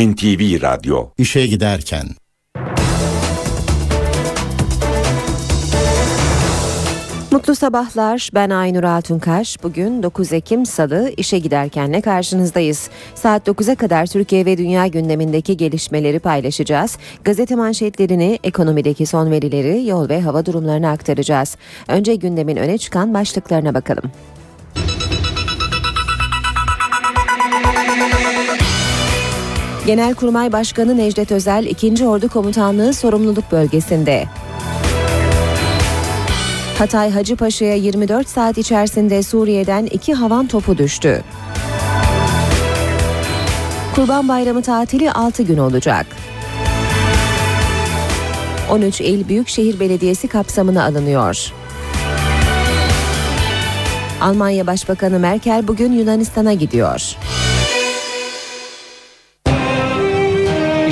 NTV Radyo İşe giderken Mutlu sabahlar. Ben Aynur Altunkaş. Bugün 9 Ekim Salı işe giderkenle karşınızdayız. Saat 9'a kadar Türkiye ve dünya gündemindeki gelişmeleri paylaşacağız. Gazete manşetlerini, ekonomideki son verileri, yol ve hava durumlarını aktaracağız. Önce gündemin öne çıkan başlıklarına bakalım. Genelkurmay Başkanı Necdet Özel 2. Ordu Komutanlığı sorumluluk bölgesinde. Hatay Hacıpaşa'ya 24 saat içerisinde Suriye'den iki havan topu düştü. Kurban Bayramı tatili 6 gün olacak. 13 il Büyükşehir Belediyesi kapsamına alınıyor. Almanya Başbakanı Merkel bugün Yunanistan'a gidiyor.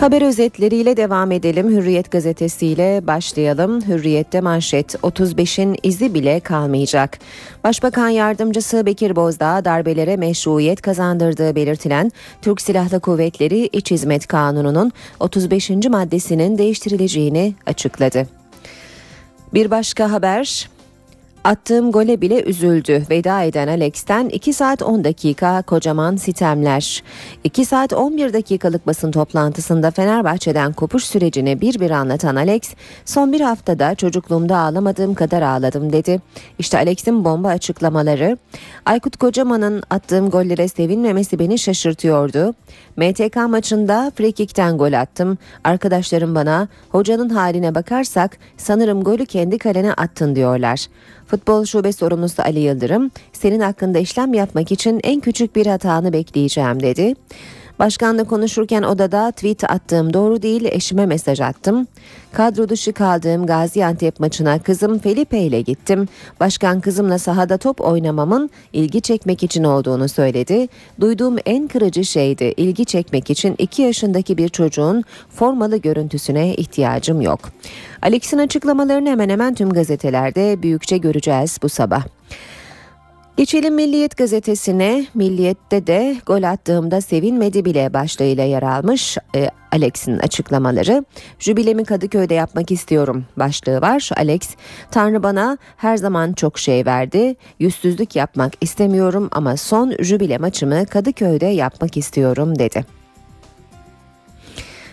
Haber özetleriyle devam edelim. Hürriyet gazetesiyle başlayalım. Hürriyette manşet 35'in izi bile kalmayacak. Başbakan yardımcısı Bekir Bozdağ darbelere meşruiyet kazandırdığı belirtilen Türk Silahlı Kuvvetleri İç Hizmet Kanunu'nun 35. maddesinin değiştirileceğini açıkladı. Bir başka haber Attığım gole bile üzüldü. Veda eden Alex'ten 2 saat 10 dakika kocaman sitemler. 2 saat 11 dakikalık basın toplantısında Fenerbahçe'den kopuş sürecini bir bir anlatan Alex, son bir haftada çocukluğumda ağlamadığım kadar ağladım dedi. İşte Alex'in bomba açıklamaları. Aykut Kocaman'ın attığım gollere sevinmemesi beni şaşırtıyordu. MTK maçında frikikten gol attım. Arkadaşlarım bana hocanın haline bakarsak sanırım golü kendi kalene attın diyorlar. Futbol şube sorumlusu Ali Yıldırım, senin hakkında işlem yapmak için en küçük bir hatanı bekleyeceğim dedi. Başkanla konuşurken odada tweet attığım doğru değil eşime mesaj attım. Kadro dışı kaldığım Gaziantep maçına kızım Felipe ile gittim. Başkan kızımla sahada top oynamamın ilgi çekmek için olduğunu söyledi. Duyduğum en kırıcı şeydi. İlgi çekmek için 2 yaşındaki bir çocuğun formalı görüntüsüne ihtiyacım yok. Alex'in açıklamalarını hemen hemen tüm gazetelerde büyükçe göreceğiz bu sabah. Geçelim Milliyet gazetesine. Milliyet'te de gol attığımda sevinmedi bile başlığıyla yer almış e, Alex'in açıklamaları. Jübilemi Kadıköy'de yapmak istiyorum başlığı var. Alex, Tanrı bana her zaman çok şey verdi. Yüzsüzlük yapmak istemiyorum ama son jübile maçımı Kadıköy'de yapmak istiyorum dedi.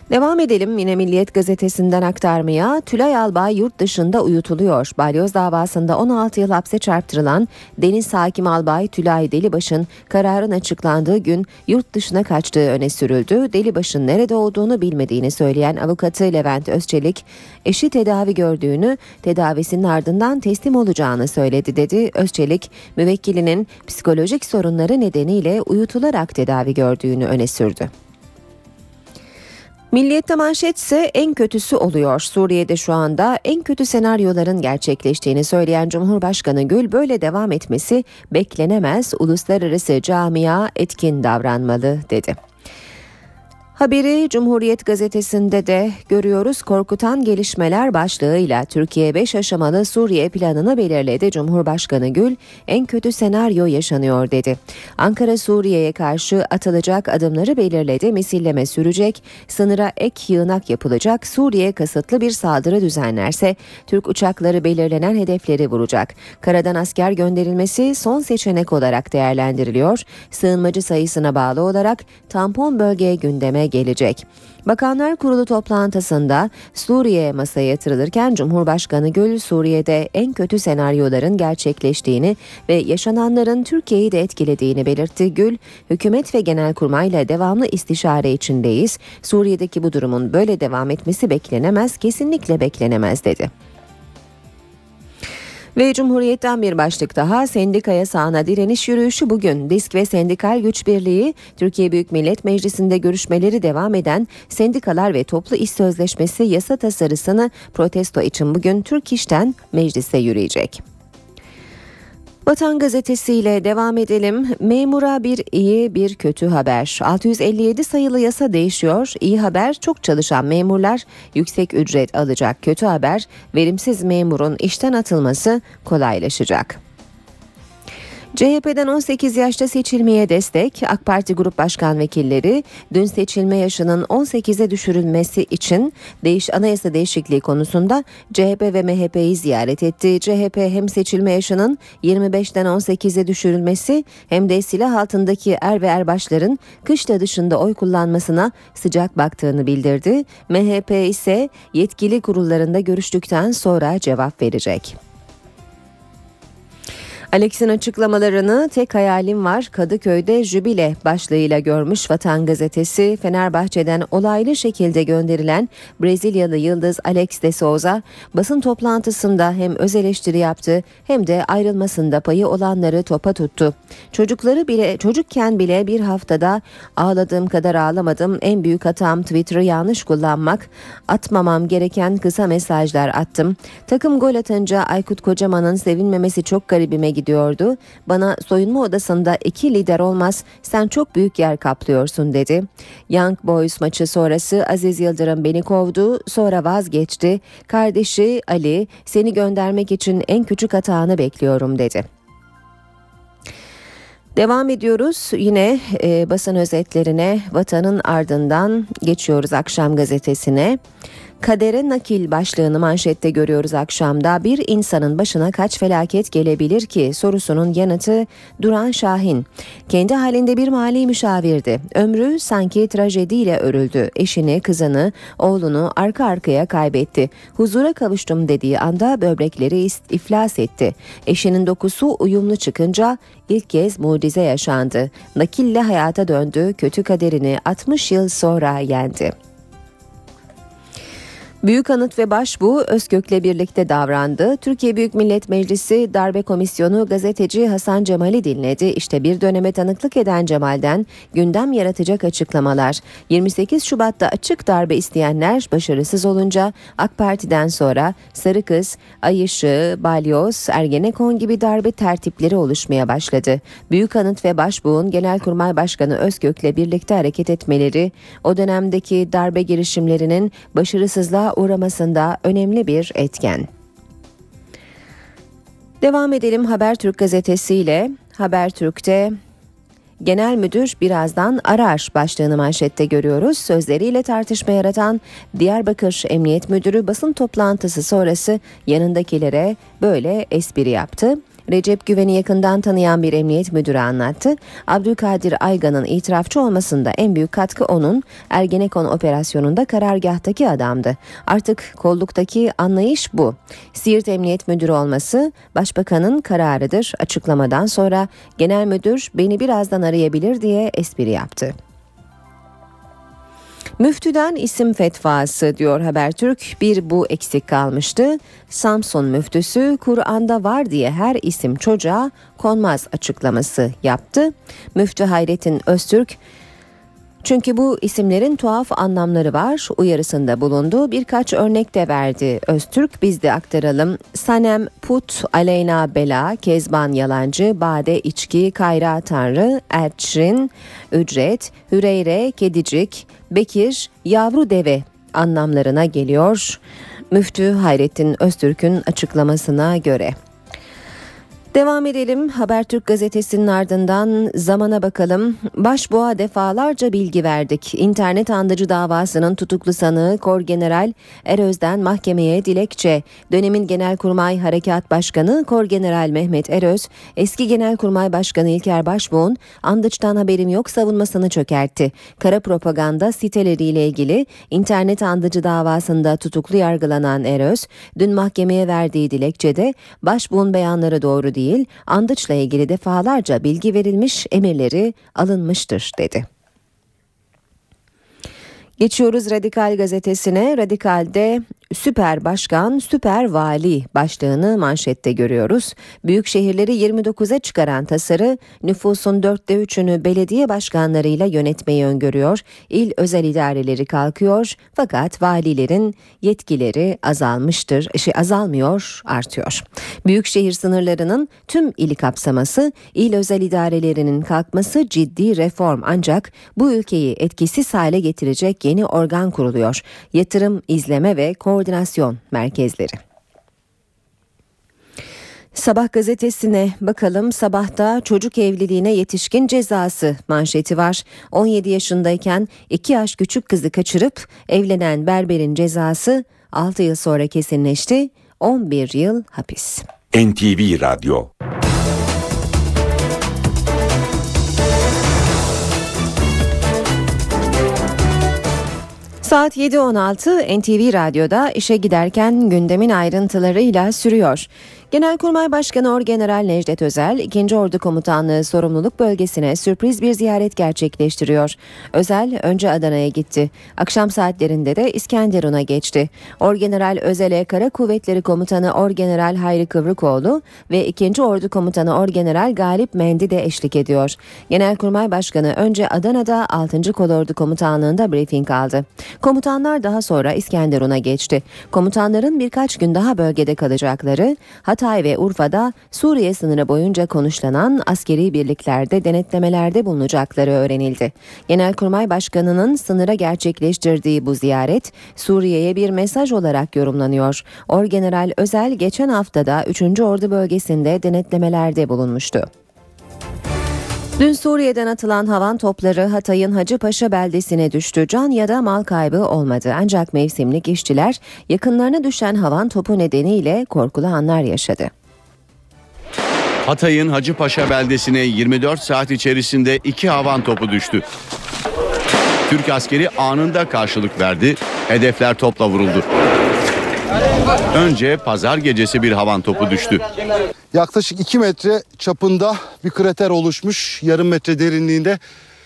Devam edelim yine Milliyet gazetesinden aktarmaya. Tülay Albay yurt dışında uyutuluyor. Balyoz davasında 16 yıl hapse çarptırılan Deniz Hakim Albay Tülay Delibaş'ın kararın açıklandığı gün yurt dışına kaçtığı öne sürüldü. Delibaş'ın nerede olduğunu bilmediğini söyleyen avukatı Levent Özçelik, eşi tedavi gördüğünü, tedavisinin ardından teslim olacağını söyledi dedi. Özçelik, müvekkilinin psikolojik sorunları nedeniyle uyutularak tedavi gördüğünü öne sürdü. Milliyette manşet ise en kötüsü oluyor. Suriye'de şu anda en kötü senaryoların gerçekleştiğini söyleyen Cumhurbaşkanı Gül böyle devam etmesi beklenemez. Uluslararası camia etkin davranmalı dedi. Haberi Cumhuriyet gazetesinde de görüyoruz. Korkutan gelişmeler başlığıyla Türkiye 5 aşamalı Suriye planını belirledi. Cumhurbaşkanı Gül en kötü senaryo yaşanıyor dedi. Ankara Suriye'ye karşı atılacak adımları belirledi. Misilleme sürecek, sınıra ek yığınak yapılacak. Suriye kasıtlı bir saldırı düzenlerse Türk uçakları belirlenen hedefleri vuracak. Karadan asker gönderilmesi son seçenek olarak değerlendiriliyor. Sığınmacı sayısına bağlı olarak tampon bölgeye gündeme gelecek. Bakanlar Kurulu toplantısında Suriye masaya yatırılırken Cumhurbaşkanı Gül Suriye'de en kötü senaryoların gerçekleştiğini ve yaşananların Türkiye'yi de etkilediğini belirtti. Gül, hükümet ve genelkurmayla devamlı istişare içindeyiz. Suriye'deki bu durumun böyle devam etmesi beklenemez, kesinlikle beklenemez dedi. Ve Cumhuriyet'ten bir başlık daha sendikaya sağına direniş yürüyüşü bugün Disk ve Sendikal Güç Birliği Türkiye Büyük Millet Meclisi'nde görüşmeleri devam eden Sendikalar ve Toplu İş Sözleşmesi yasa tasarısını protesto için bugün Türk İş'ten meclise yürüyecek. Vatan gazetesiyle devam edelim. Memura bir iyi bir kötü haber. 657 sayılı yasa değişiyor. İyi haber çok çalışan memurlar yüksek ücret alacak. Kötü haber verimsiz memurun işten atılması kolaylaşacak. CHP'den 18 yaşta seçilmeye destek, AK Parti Grup Başkan Vekilleri dün seçilme yaşının 18'e düşürülmesi için değiş anayasa değişikliği konusunda CHP ve MHP'yi ziyaret etti. CHP hem seçilme yaşının 25'ten 18'e düşürülmesi hem de silah altındaki er ve erbaşların kışla dışında oy kullanmasına sıcak baktığını bildirdi. MHP ise yetkili kurullarında görüştükten sonra cevap verecek. Alex'in açıklamalarını tek hayalim var Kadıköy'de jübile başlığıyla görmüş Vatan Gazetesi Fenerbahçe'den olaylı şekilde gönderilen Brezilyalı yıldız Alex de Souza basın toplantısında hem öz eleştiri yaptı hem de ayrılmasında payı olanları topa tuttu. Çocukları bile çocukken bile bir haftada ağladığım kadar ağlamadım en büyük hatam Twitter'ı yanlış kullanmak atmamam gereken kısa mesajlar attım. Takım gol atınca Aykut Kocaman'ın sevinmemesi çok garibime gidiyor gidiyordu. Bana soyunma odasında iki lider olmaz sen çok büyük yer kaplıyorsun dedi. Young Boys maçı sonrası Aziz Yıldırım beni kovdu sonra vazgeçti. Kardeşi Ali seni göndermek için en küçük hatanı bekliyorum dedi. Devam ediyoruz yine e, basın özetlerine vatanın ardından geçiyoruz akşam gazetesine. Kadere nakil başlığını manşette görüyoruz akşamda. Bir insanın başına kaç felaket gelebilir ki sorusunun yanıtı Duran Şahin. Kendi halinde bir mali müşavirdi. Ömrü sanki trajediyle örüldü. Eşini, kızını, oğlunu arka arkaya kaybetti. Huzura kavuştum dediği anda böbrekleri iflas etti. Eşinin dokusu uyumlu çıkınca ilk kez mucize yaşandı. Nakille hayata döndü, kötü kaderini 60 yıl sonra yendi. Büyük Anıt ve Başbuğ Özkök'le birlikte davrandı. Türkiye Büyük Millet Meclisi Darbe Komisyonu gazeteci Hasan Cemal'i dinledi. İşte bir döneme tanıklık eden Cemal'den gündem yaratacak açıklamalar. 28 Şubat'ta açık darbe isteyenler başarısız olunca AK Parti'den sonra Sarı Kız, Ay Balyoz, Ergenekon gibi darbe tertipleri oluşmaya başladı. Büyük Anıt ve Başbuğ'un Genelkurmay Başkanı Özkök'le birlikte hareket etmeleri o dönemdeki darbe girişimlerinin başarısızlığa uğramasında önemli bir etken. Devam edelim Habertürk gazetesiyle. Habertürk'te Genel Müdür birazdan arar başlığını manşette görüyoruz. Sözleriyle tartışma yaratan Diyarbakır Emniyet Müdürü basın toplantısı sonrası yanındakilere böyle espri yaptı. Recep Güven'i yakından tanıyan bir emniyet müdürü anlattı. Abdülkadir Aygan'ın itirafçı olmasında en büyük katkı onun Ergenekon operasyonunda karargahtaki adamdı. Artık kolluktaki anlayış bu. Siirt Emniyet Müdürü olması başbakanın kararıdır. Açıklamadan sonra genel müdür beni birazdan arayabilir diye espri yaptı. Müftüden isim fetvası diyor Habertürk. Bir bu eksik kalmıştı. Samsun müftüsü Kur'an'da var diye her isim çocuğa konmaz açıklaması yaptı. Müftü Hayrettin Öztürk çünkü bu isimlerin tuhaf anlamları var uyarısında bulundu. Birkaç örnek de verdi Öztürk biz de aktaralım. Sanem, Put, Aleyna Bela, Kezban Yalancı, Bade İçki, Kayra Tanrı, Erçrin, Ücret, Hüreyre, Kedicik, Bekir, Yavru Deve anlamlarına geliyor. Müftü Hayrettin Öztürk'ün açıklamasına göre. Devam edelim. Habertürk gazetesinin ardından zamana bakalım. Başbuğa defalarca bilgi verdik. İnternet andıcı davasının tutuklu sanığı Kor General Eröz'den mahkemeye dilekçe. Dönemin Genelkurmay Harekat Başkanı Kor General Mehmet Eröz, eski Genelkurmay Başkanı İlker Başbuğ'un Andıç'tan haberim yok savunmasını çökertti. Kara propaganda siteleriyle ilgili internet andıcı davasında tutuklu yargılanan Eröz, dün mahkemeye verdiği dilekçede Başbuğ'un beyanları doğru değil değil, Andıç'la ilgili defalarca bilgi verilmiş, emirleri alınmıştır dedi. Geçiyoruz Radikal gazetesine. Radikal'de süper başkan, süper vali başlığını manşette görüyoruz. Büyük şehirleri 29'a çıkaran tasarı nüfusun dörtte üçünü belediye başkanlarıyla yönetmeyi öngörüyor. İl özel idareleri kalkıyor fakat valilerin yetkileri azalmıştır. Şey azalmıyor, artıyor. Büyük şehir sınırlarının tüm ili kapsaması, il özel idarelerinin kalkması ciddi reform ancak bu ülkeyi etkisiz hale getirecek yeni organ kuruluyor. Yatırım, izleme ve koordinasyon merkezleri. Sabah gazetesine bakalım. Sabahta çocuk evliliğine yetişkin cezası manşeti var. 17 yaşındayken 2 yaş küçük kızı kaçırıp evlenen berberin cezası 6 yıl sonra kesinleşti. 11 yıl hapis. NTV Radyo Saat 7.16 NTV Radyo'da işe giderken gündemin ayrıntılarıyla sürüyor. Genelkurmay Başkanı Orgeneral Necdet Özel, 2. Ordu Komutanlığı sorumluluk bölgesine sürpriz bir ziyaret gerçekleştiriyor. Özel önce Adana'ya gitti. Akşam saatlerinde de İskenderun'a geçti. Orgeneral Özel'e Kara Kuvvetleri Komutanı Orgeneral Hayri Kıvrıkoğlu ve 2. Ordu Komutanı Orgeneral Galip Mendi de eşlik ediyor. Genelkurmay Başkanı önce Adana'da 6. Kolordu Komutanlığı'nda briefing aldı. Komutanlar daha sonra İskenderun'a geçti. Komutanların birkaç gün daha bölgede kalacakları, Hatay ve Urfa'da Suriye sınırı boyunca konuşlanan askeri birliklerde denetlemelerde bulunacakları öğrenildi. Genelkurmay Başkanı'nın sınıra gerçekleştirdiği bu ziyaret Suriye'ye bir mesaj olarak yorumlanıyor. Orgeneral Özel geçen haftada 3. Ordu bölgesinde denetlemelerde bulunmuştu. Dün Suriye'den atılan havan topları Hatay'ın Hacıpaşa beldesine düştü. Can ya da mal kaybı olmadı. Ancak mevsimlik işçiler yakınlarına düşen havan topu nedeniyle korkulu anlar yaşadı. Hatay'ın Hacıpaşa beldesine 24 saat içerisinde iki havan topu düştü. Türk askeri anında karşılık verdi. Hedefler topla vuruldu. Önce pazar gecesi bir havan topu düştü. Yaklaşık 2 metre çapında bir krater oluşmuş yarım metre derinliğinde.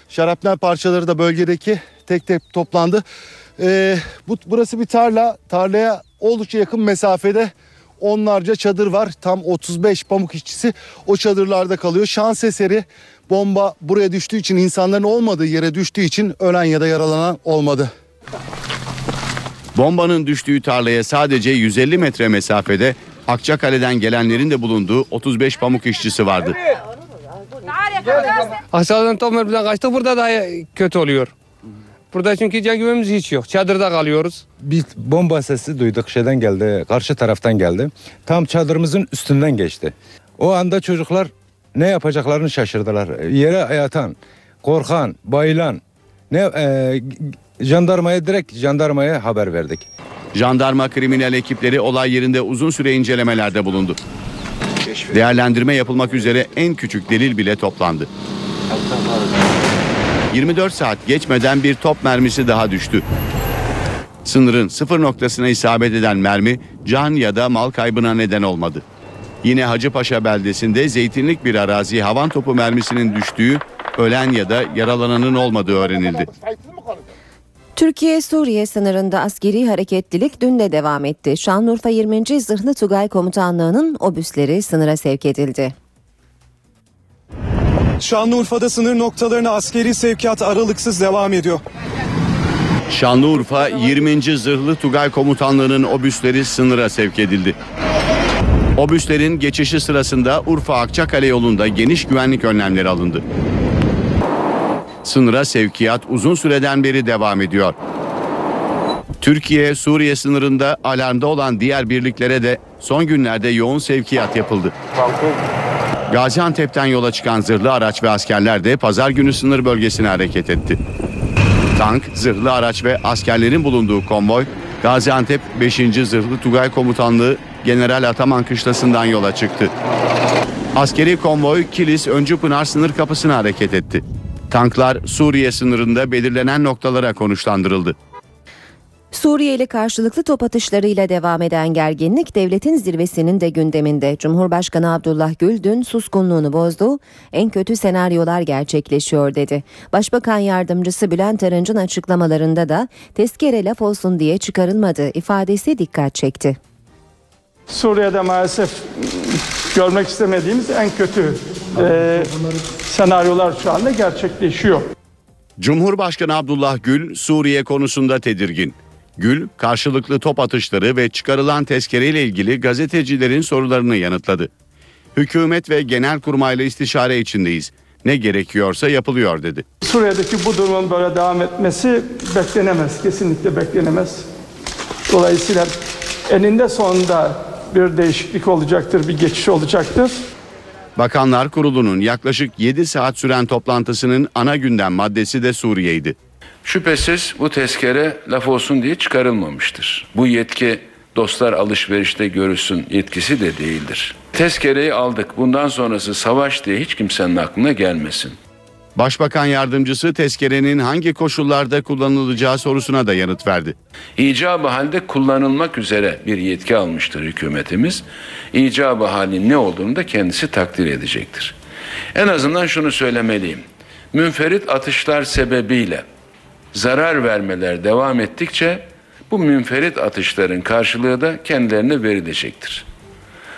Şarapnel parçaları da bölgedeki tek tek toplandı. Ee, bu, burası bir tarla. Tarlaya oldukça yakın mesafede onlarca çadır var. Tam 35 pamuk işçisi o çadırlarda kalıyor. Şans eseri bomba buraya düştüğü için insanların olmadığı yere düştüğü için ölen ya da yaralanan olmadı. Bombanın düştüğü tarlaya sadece 150 metre mesafede Akçakale'den gelenlerin de bulunduğu 35 pamuk işçisi vardı. Aşağıdan Tomer'den kaçtık burada daha kötü oluyor. Burada çünkü can güvenimiz hiç yok. Çadırda kalıyoruz. Bir bomba sesi duyduk şeyden geldi karşı taraftan geldi. Tam çadırımızın üstünden geçti. O anda çocuklar ne yapacaklarını şaşırdılar. Yere yatan, korkan, bayılan ne e, jandarmaya direkt jandarmaya haber verdik. Jandarma kriminal ekipleri olay yerinde uzun süre incelemelerde bulundu. Değerlendirme yapılmak üzere en küçük delil bile toplandı. 24 saat geçmeden bir top mermisi daha düştü. Sınırın sıfır noktasına isabet eden mermi can ya da mal kaybına neden olmadı. Yine Hacıpaşa beldesinde zeytinlik bir arazi havan topu mermisinin düştüğü, ölen ya da yaralananın olmadığı öğrenildi. Türkiye-Suriye sınırında askeri hareketlilik dün de devam etti. Şanlıurfa 20. Zırhlı Tugay Komutanlığı'nın obüsleri sınıra sevk edildi. Şanlıurfa'da sınır noktalarına askeri sevkiyat aralıksız devam ediyor. Şanlıurfa 20. Zırhlı Tugay Komutanlığı'nın obüsleri sınıra sevk edildi. Obüslerin geçişi sırasında Urfa Akçakale yolunda geniş güvenlik önlemleri alındı. Sınıra sevkiyat uzun süreden beri devam ediyor. Türkiye Suriye sınırında alarmda olan diğer birliklere de son günlerde yoğun sevkiyat yapıldı. Gaziantep'ten yola çıkan zırhlı araç ve askerler de pazar günü sınır bölgesine hareket etti. Tank, zırhlı araç ve askerlerin bulunduğu konvoy Gaziantep 5. Zırhlı Tugay Komutanlığı General Ataman Kışlası'ndan yola çıktı. Askeri konvoy Kilis Öncüpınar sınır kapısına hareket etti. Tanklar Suriye sınırında belirlenen noktalara konuşlandırıldı. Suriye ile karşılıklı top atışlarıyla devam eden gerginlik devletin zirvesinin de gündeminde. Cumhurbaşkanı Abdullah Gül dün suskunluğunu bozdu. En kötü senaryolar gerçekleşiyor dedi. Başbakan yardımcısı Bülent Arınç'ın açıklamalarında da tezkere laf olsun diye çıkarılmadı ifadesi dikkat çekti. Suriye'de maalesef görmek istemediğimiz en kötü e, senaryolar şu anda gerçekleşiyor. Cumhurbaşkanı Abdullah Gül Suriye konusunda tedirgin. Gül karşılıklı top atışları ve çıkarılan tezkereyle ilgili gazetecilerin sorularını yanıtladı. Hükümet ve genelkurmayla istişare içindeyiz. Ne gerekiyorsa yapılıyor dedi. Suriye'deki bu durumun böyle devam etmesi beklenemez, kesinlikle beklenemez. Dolayısıyla eninde sonunda bir değişiklik olacaktır, bir geçiş olacaktır. Bakanlar Kurulu'nun yaklaşık 7 saat süren toplantısının ana gündem maddesi de Suriye'ydi. Şüphesiz bu tezkere laf olsun diye çıkarılmamıştır. Bu yetki dostlar alışverişte görülsün yetkisi de değildir. Tezkereyi aldık. Bundan sonrası savaş diye hiç kimsenin aklına gelmesin. Başbakan yardımcısı tezkerenin hangi koşullarda kullanılacağı sorusuna da yanıt verdi. İcabı halde kullanılmak üzere bir yetki almıştır hükümetimiz. İcabı halin ne olduğunu da kendisi takdir edecektir. En azından şunu söylemeliyim. Münferit atışlar sebebiyle zarar vermeler devam ettikçe bu münferit atışların karşılığı da kendilerine verilecektir.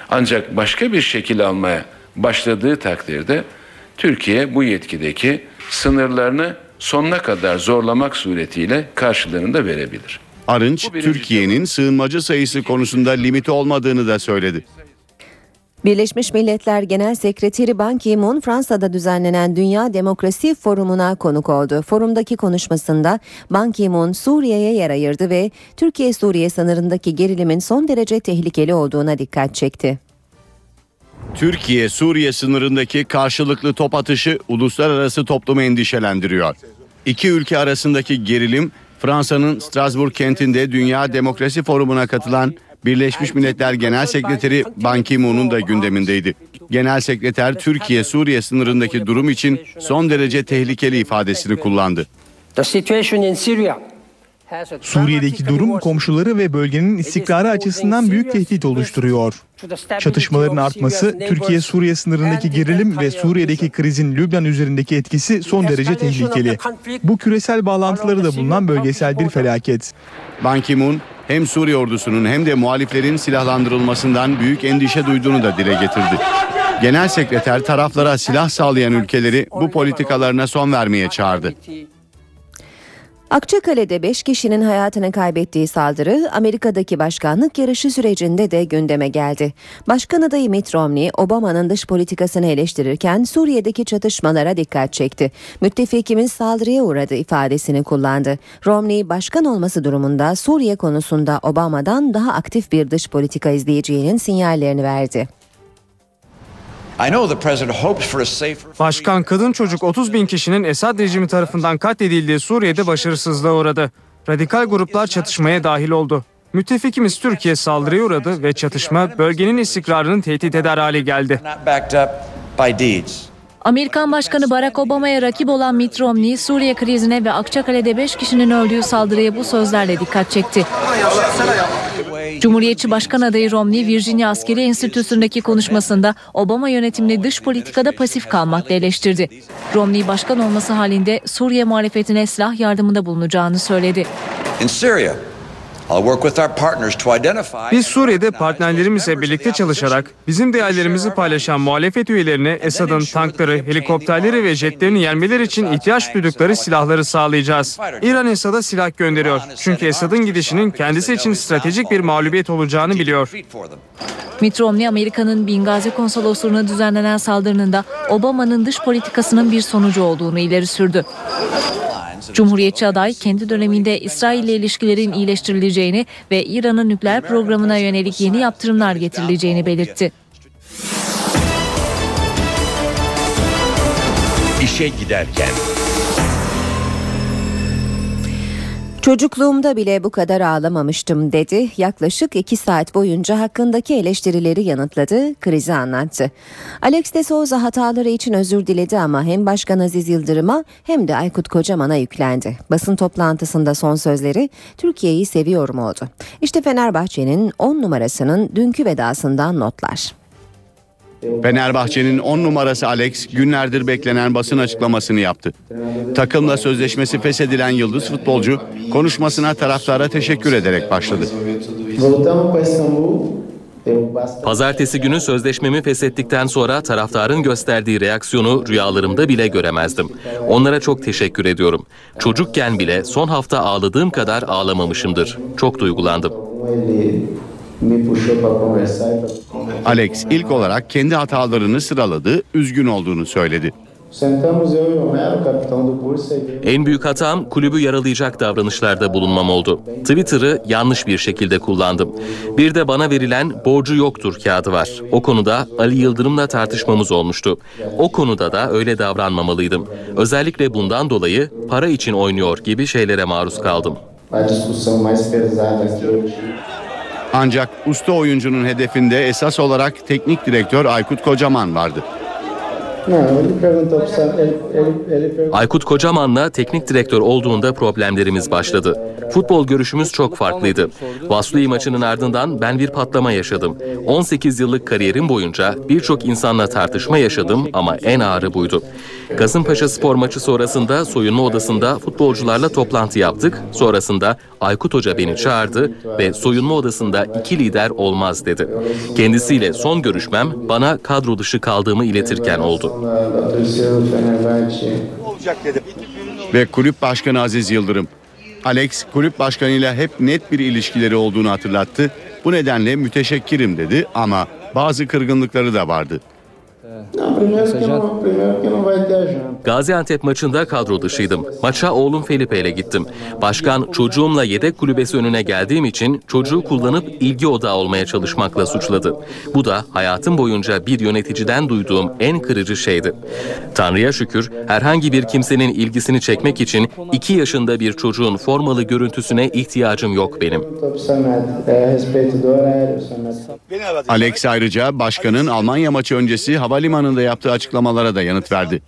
Ancak başka bir şekil almaya başladığı takdirde Türkiye bu yetkideki sınırlarını sonuna kadar zorlamak suretiyle karşılığını da verebilir. Arınç, Türkiye'nin sığınmacı sayısı konusunda limiti olmadığını da söyledi. Birleşmiş Milletler Genel Sekreteri Ban Ki-moon Fransa'da düzenlenen Dünya Demokrasi Forumu'na konuk oldu. Forumdaki konuşmasında Ban Ki-moon Suriye'ye yer ayırdı ve Türkiye-Suriye sınırındaki gerilimin son derece tehlikeli olduğuna dikkat çekti. Türkiye Suriye sınırındaki karşılıklı top atışı uluslararası toplumu endişelendiriyor. İki ülke arasındaki gerilim Fransa'nın Strasbourg kentinde Dünya Demokrasi Forumu'na katılan Birleşmiş Milletler Genel Sekreteri Ban Ki-moon'un da gündemindeydi. Genel Sekreter Türkiye Suriye sınırındaki durum için son derece tehlikeli ifadesini kullandı. Suriye'deki durum komşuları ve bölgenin istikrarı açısından büyük tehdit oluşturuyor. Çatışmaların artması, Türkiye-Suriye sınırındaki gerilim ve Suriye'deki krizin Lübnan üzerindeki etkisi son derece tehlikeli. Bu küresel bağlantıları da bulunan bölgesel bir felaket. Ban Ki-moon hem Suriye ordusunun hem de muhaliflerin silahlandırılmasından büyük endişe duyduğunu da dile getirdi. Genel Sekreter taraflara silah sağlayan ülkeleri bu politikalarına son vermeye çağırdı. Akçakale'de 5 kişinin hayatını kaybettiği saldırı Amerika'daki başkanlık yarışı sürecinde de gündeme geldi. Başkan adayı Mitt Romney, Obama'nın dış politikasını eleştirirken Suriye'deki çatışmalara dikkat çekti. Müttefikimiz saldırıya uğradı ifadesini kullandı. Romney, başkan olması durumunda Suriye konusunda Obama'dan daha aktif bir dış politika izleyeceğinin sinyallerini verdi. Başkan kadın çocuk 30 bin kişinin Esad rejimi tarafından katledildiği Suriye'de başarısızlığa uğradı. Radikal gruplar çatışmaya dahil oldu. Müttefikimiz Türkiye saldırıya uğradı ve çatışma bölgenin istikrarını tehdit eder hale geldi. Amerikan Başkanı Barack Obama'ya rakip olan Mitt Romney, Suriye krizine ve Akçakale'de 5 kişinin öldüğü saldırıya bu sözlerle dikkat çekti. Cumhuriyetçi Başkan adayı Romney, Virginia Askeri Enstitüsü'ndeki konuşmasında Obama yönetimini dış politikada pasif kalmakla eleştirdi. Romney başkan olması halinde Suriye muhalefetine silah yardımında bulunacağını söyledi. Biz Suriye'de partnerlerimizle birlikte çalışarak bizim değerlerimizi paylaşan muhalefet üyelerine Esad'ın tankları, helikopterleri ve jetlerini yenmeleri için ihtiyaç duydukları silahları sağlayacağız. İran Esad'a silah gönderiyor. Çünkü Esad'ın gidişinin kendisi için stratejik bir mağlubiyet olacağını biliyor. Mitt Romney, Amerika'nın Bingazi konsolosluğuna düzenlenen saldırının da Obama'nın dış politikasının bir sonucu olduğunu ileri sürdü. Cumhuriyetçi aday kendi döneminde İsrail ile ilişkilerin iyileştirileceğini ve İran'ın nükleer programına yönelik yeni yaptırımlar getirileceğini belirtti. İşe giderken. Çocukluğumda bile bu kadar ağlamamıştım dedi. Yaklaşık iki saat boyunca hakkındaki eleştirileri yanıtladı, krizi anlattı. Alex de Souza hataları için özür diledi ama hem Başkan Aziz Yıldırım'a hem de Aykut Kocaman'a yüklendi. Basın toplantısında son sözleri Türkiye'yi seviyorum oldu. İşte Fenerbahçe'nin 10 numarasının dünkü vedasından notlar. Fenerbahçe'nin 10 numarası Alex günlerdir beklenen basın açıklamasını yaptı. Takımla sözleşmesi feshedilen yıldız futbolcu konuşmasına taraftara teşekkür ederek başladı. Pazartesi günü sözleşmemi feshettikten sonra taraftarın gösterdiği reaksiyonu rüyalarımda bile göremezdim. Onlara çok teşekkür ediyorum. Çocukken bile son hafta ağladığım kadar ağlamamışımdır. Çok duygulandım. Alex ilk olarak kendi hatalarını sıraladı, üzgün olduğunu söyledi. En büyük hatam kulübü yaralayacak davranışlarda bulunmam oldu. Twitter'ı yanlış bir şekilde kullandım. Bir de bana verilen borcu yoktur kağıdı var. O konuda Ali Yıldırım'la tartışmamız olmuştu. O konuda da öyle davranmamalıydım. Özellikle bundan dolayı para için oynuyor gibi şeylere maruz kaldım. Ancak usta oyuncunun hedefinde esas olarak teknik direktör Aykut Kocaman vardı. Aykut Kocaman'la teknik direktör olduğunda problemlerimiz başladı. Futbol görüşümüz çok farklıydı. Vaslui maçının ardından ben bir patlama yaşadım. 18 yıllık kariyerim boyunca birçok insanla tartışma yaşadım ama en ağırı buydu. Kasımpaşa spor maçı sonrasında soyunma odasında futbolcularla toplantı yaptık. Sonrasında Aykut Hoca beni çağırdı ve soyunma odasında iki lider olmaz dedi. Kendisiyle son görüşmem bana kadro dışı kaldığımı iletirken oldu. Ve kulüp başkanı Aziz Yıldırım. Alex kulüp başkanıyla hep net bir ilişkileri olduğunu hatırlattı. Bu nedenle müteşekkirim dedi ama bazı kırgınlıkları da vardı. Gaziantep maçında kadro dışıydım. Maça oğlum Felipe ile gittim. Başkan çocuğumla yedek kulübesi önüne geldiğim için çocuğu kullanıp ilgi odağı olmaya çalışmakla suçladı. Bu da hayatım boyunca bir yöneticiden duyduğum en kırıcı şeydi. Tanrı'ya şükür herhangi bir kimsenin ilgisini çekmek için iki yaşında bir çocuğun formalı görüntüsüne ihtiyacım yok benim. Alex ayrıca başkanın Almanya maçı öncesi havalimanında yaptığı açıklamalara da yanıt verdi.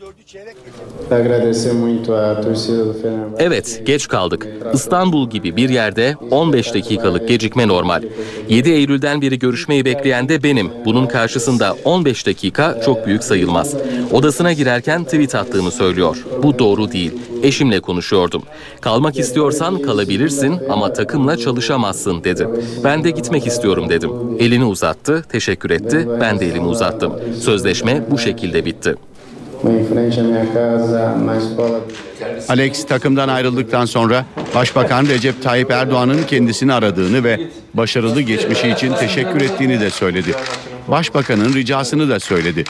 Evet, geç kaldık. İstanbul gibi bir yerde 15 dakikalık gecikme normal. 7 Eylül'den beri görüşmeyi bekleyen de benim. Bunun karşısında 15 dakika çok büyük sayılmaz. Odasına girerken tweet attığımı söylüyor. Bu doğru değil. Eşimle konuşuyordum. Kalmak istiyorsan kalabilirsin ama takımla çalışamazsın dedi. Ben de gitmek istiyorum dedim. Elini uzattı, teşekkür etti. Ben de elimi uzattım. Sözleşme bu şekilde bitti. Alex takımdan ayrıldıktan sonra Başbakan Recep Tayyip Erdoğan'ın kendisini aradığını ve başarılı geçmişi için teşekkür ettiğini de söyledi. Başbakanın ricasını da söyledi.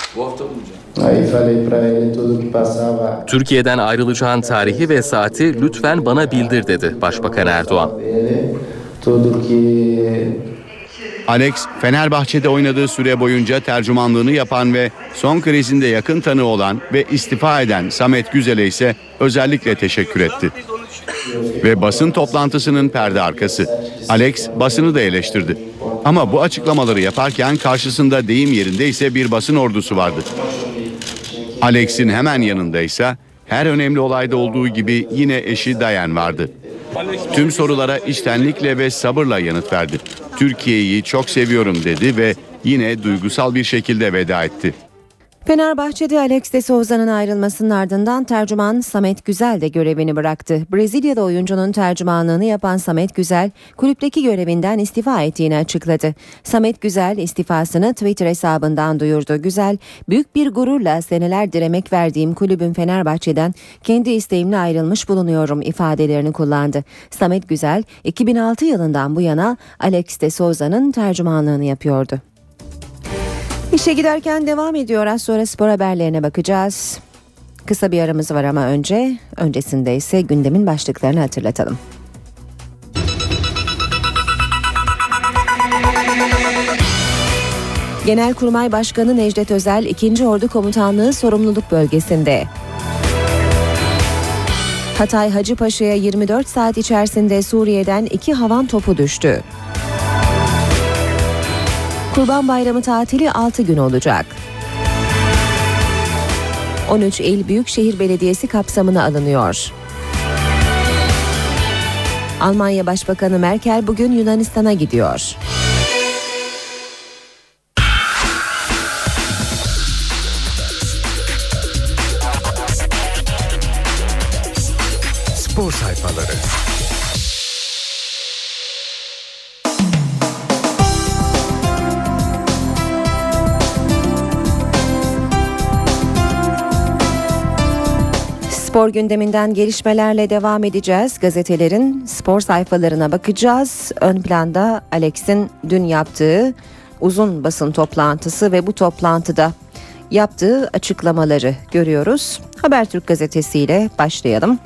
Türkiye'den ayrılacağın tarihi ve saati lütfen bana bildir dedi Başbakan Erdoğan. Alex, Fenerbahçe'de oynadığı süre boyunca tercümanlığını yapan ve son krizinde yakın tanığı olan ve istifa eden Samet Güzel'e ise özellikle teşekkür etti. Ve basın toplantısının perde arkası. Alex basını da eleştirdi. Ama bu açıklamaları yaparken karşısında deyim yerinde ise bir basın ordusu vardı. Alex'in hemen yanında ise her önemli olayda olduğu gibi yine eşi Dayan vardı. Tüm sorulara içtenlikle ve sabırla yanıt verdi. Türkiye'yi çok seviyorum dedi ve yine duygusal bir şekilde veda etti. Fenerbahçe'de Alex de Souza'nın ayrılmasının ardından tercüman Samet Güzel de görevini bıraktı. Brezilya'da oyuncunun tercümanlığını yapan Samet Güzel, kulüpteki görevinden istifa ettiğini açıkladı. Samet Güzel istifasını Twitter hesabından duyurdu. Güzel, büyük bir gururla senelerdir emek verdiğim kulübün Fenerbahçe'den kendi isteğimle ayrılmış bulunuyorum ifadelerini kullandı. Samet Güzel, 2006 yılından bu yana Alex de Souza'nın tercümanlığını yapıyordu. İşe giderken devam ediyor. Az sonra spor haberlerine bakacağız. Kısa bir aramız var ama önce, öncesinde ise gündemin başlıklarını hatırlatalım. Genelkurmay Başkanı Necdet Özel 2. Ordu Komutanlığı sorumluluk bölgesinde. Hatay Hacıpaşa'ya 24 saat içerisinde Suriye'den iki havan topu düştü. Kurban Bayramı tatili 6 gün olacak. 13 il Büyükşehir Belediyesi kapsamına alınıyor. Almanya Başbakanı Merkel bugün Yunanistan'a gidiyor. Spor gündeminden gelişmelerle devam edeceğiz. Gazetelerin spor sayfalarına bakacağız. Ön planda Alex'in dün yaptığı uzun basın toplantısı ve bu toplantıda yaptığı açıklamaları görüyoruz. Habertürk gazetesiyle başlayalım.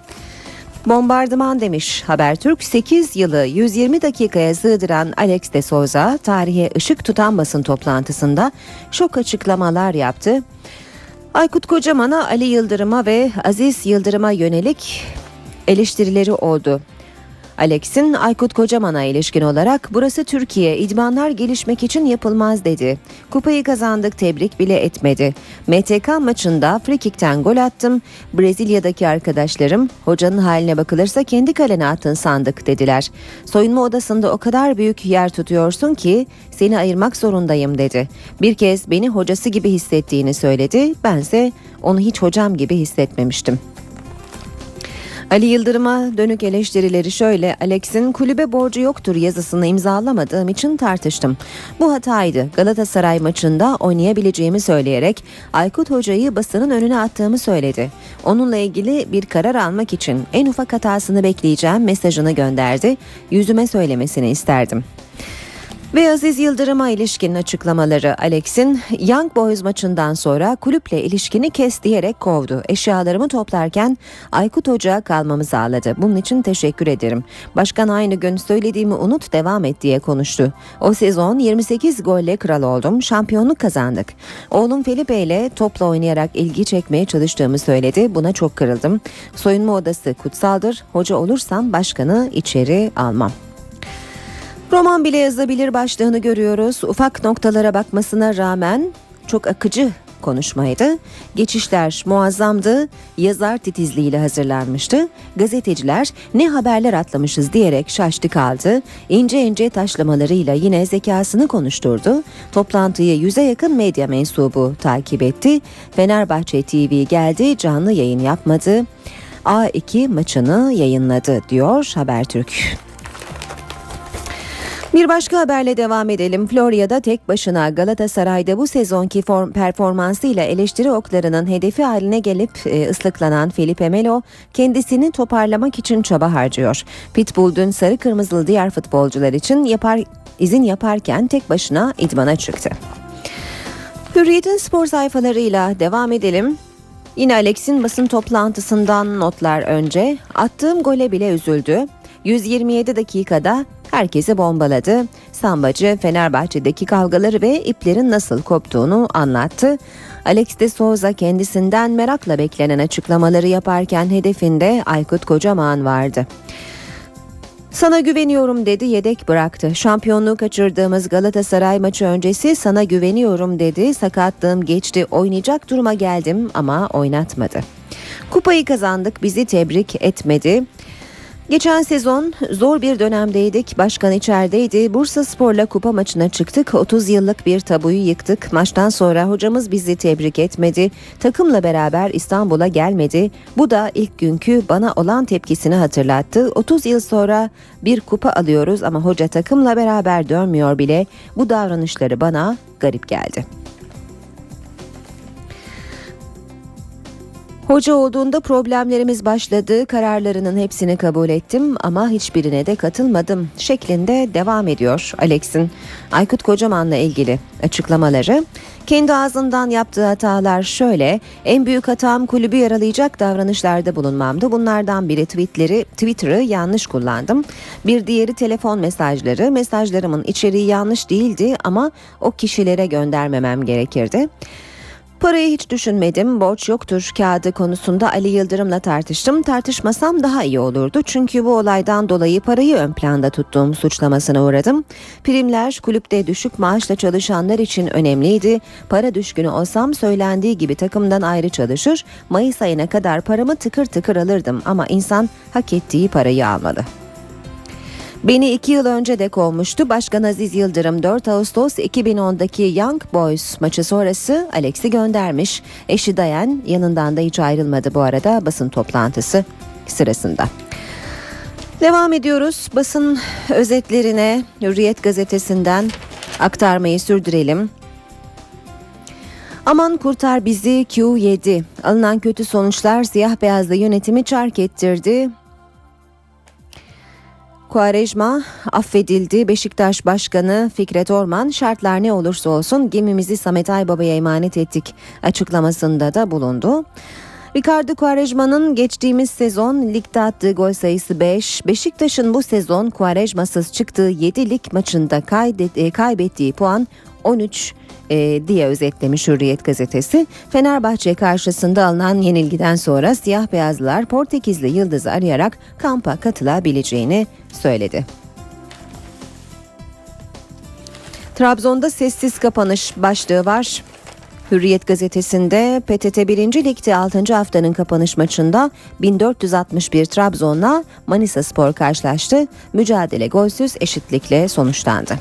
Bombardıman demiş Habertürk 8 yılı 120 dakikaya sığdıran Alex de Souza tarihe ışık tutan basın toplantısında şok açıklamalar yaptı. Aykut Kocaman'a, Ali Yıldırım'a ve Aziz Yıldırım'a yönelik eleştirileri oldu. Alex'in Aykut Kocaman'a ilişkin olarak burası Türkiye idmanlar gelişmek için yapılmaz dedi. Kupayı kazandık tebrik bile etmedi. MTK maçında frikikten gol attım. Brezilya'daki arkadaşlarım hocanın haline bakılırsa kendi kalene attın sandık dediler. Soyunma odasında o kadar büyük yer tutuyorsun ki seni ayırmak zorundayım dedi. Bir kez beni hocası gibi hissettiğini söyledi. Bense onu hiç hocam gibi hissetmemiştim. Ali Yıldırım'a dönük eleştirileri şöyle Alex'in kulübe borcu yoktur yazısını imzalamadığım için tartıştım. Bu hataydı. Galatasaray maçında oynayabileceğimi söyleyerek Aykut Hoca'yı basının önüne attığımı söyledi. Onunla ilgili bir karar almak için en ufak hatasını bekleyeceğim mesajını gönderdi. Yüzüme söylemesini isterdim. Ve Aziz Yıldırım'a ilişkin açıklamaları Alex'in Young Boys maçından sonra kulüple ilişkini kes diyerek kovdu. Eşyalarımı toplarken Aykut Hoca kalmamı sağladı. Bunun için teşekkür ederim. Başkan aynı gün söylediğimi unut devam et diye konuştu. O sezon 28 golle kral oldum. Şampiyonluk kazandık. Oğlum Felipe ile topla oynayarak ilgi çekmeye çalıştığımı söyledi. Buna çok kırıldım. Soyunma odası kutsaldır. Hoca olursam başkanı içeri almam. Roman bile yazabilir başlığını görüyoruz. Ufak noktalara bakmasına rağmen çok akıcı konuşmaydı. Geçişler muazzamdı. Yazar titizliğiyle hazırlanmıştı. Gazeteciler ne haberler atlamışız diyerek şaştı kaldı. İnce ince taşlamalarıyla yine zekasını konuşturdu. Toplantıyı yüze yakın medya mensubu takip etti. Fenerbahçe TV geldi canlı yayın yapmadı. A2 maçını yayınladı diyor Habertürk. Bir başka haberle devam edelim. Florya'da tek başına Galatasaray'da bu sezonki form performansıyla eleştiri oklarının hedefi haline gelip e, ıslıklanan Felipe Melo kendisini toparlamak için çaba harcıyor. Pitbull dün sarı kırmızılı diğer futbolcular için yapar izin yaparken tek başına idmana çıktı. Hürriyet'in spor sayfalarıyla devam edelim. Yine Alex'in basın toplantısından notlar önce attığım gole bile üzüldü. 127 dakikada herkesi bombaladı. Sambacı Fenerbahçe'deki kavgaları ve iplerin nasıl koptuğunu anlattı. Alex de Souza kendisinden merakla beklenen açıklamaları yaparken hedefinde Aykut Kocaman vardı. Sana güveniyorum dedi yedek bıraktı. Şampiyonluğu kaçırdığımız Galatasaray maçı öncesi sana güveniyorum dedi. Sakatlığım geçti oynayacak duruma geldim ama oynatmadı. Kupayı kazandık bizi tebrik etmedi. Geçen sezon zor bir dönemdeydik. Başkan içerideydi. Bursa Spor'la kupa maçına çıktık. 30 yıllık bir tabuyu yıktık. Maçtan sonra hocamız bizi tebrik etmedi. Takımla beraber İstanbul'a gelmedi. Bu da ilk günkü bana olan tepkisini hatırlattı. 30 yıl sonra bir kupa alıyoruz ama hoca takımla beraber dönmüyor bile. Bu davranışları bana garip geldi. Hoca olduğunda problemlerimiz başladı. Kararlarının hepsini kabul ettim ama hiçbirine de katılmadım şeklinde devam ediyor Alex'in Aykut Kocaman'la ilgili açıklamaları. Kendi ağzından yaptığı hatalar şöyle. En büyük hatam kulübü yaralayacak davranışlarda bulunmamdı. Bunlardan biri tweetleri, Twitter'ı yanlış kullandım. Bir diğeri telefon mesajları. Mesajlarımın içeriği yanlış değildi ama o kişilere göndermemem gerekirdi. Parayı hiç düşünmedim. Borç yoktur kağıdı konusunda Ali Yıldırım'la tartıştım. Tartışmasam daha iyi olurdu. Çünkü bu olaydan dolayı parayı ön planda tuttuğum suçlamasına uğradım. Primler kulüpte düşük maaşla çalışanlar için önemliydi. Para düşkünü olsam söylendiği gibi takımdan ayrı çalışır. Mayıs ayına kadar paramı tıkır tıkır alırdım ama insan hak ettiği parayı almalı. Beni iki yıl önce de kovmuştu. Başkan Aziz Yıldırım 4 Ağustos 2010'daki Young Boys maçı sonrası Alex'i göndermiş. Eşi Dayan yanından da hiç ayrılmadı bu arada basın toplantısı sırasında. Devam ediyoruz. Basın özetlerine Hürriyet gazetesinden aktarmayı sürdürelim. Aman kurtar bizi Q7. Alınan kötü sonuçlar siyah beyazlı yönetimi çark ettirdi. Kuarejma affedildi. Beşiktaş Başkanı Fikret Orman şartlar ne olursa olsun gemimizi Samet Aybaba'ya emanet ettik açıklamasında da bulundu. Ricardo Quaresma'nın geçtiğimiz sezon ligde attığı gol sayısı 5. Beşiktaş'ın bu sezon Quaresma'sız çıktığı 7 lig maçında e, kaybettiği puan 13 e, diye özetlemiş Hürriyet gazetesi. Fenerbahçe karşısında alınan yenilgiden sonra siyah beyazlılar Portekizli Yıldız'ı arayarak kampa katılabileceğini söyledi. Trabzon'da sessiz kapanış başlığı var. Hürriyet gazetesinde PTT 1. Lig'de 6. haftanın kapanış maçında 1461 Trabzon'la Manisa Spor karşılaştı. Mücadele golsüz eşitlikle sonuçlandı.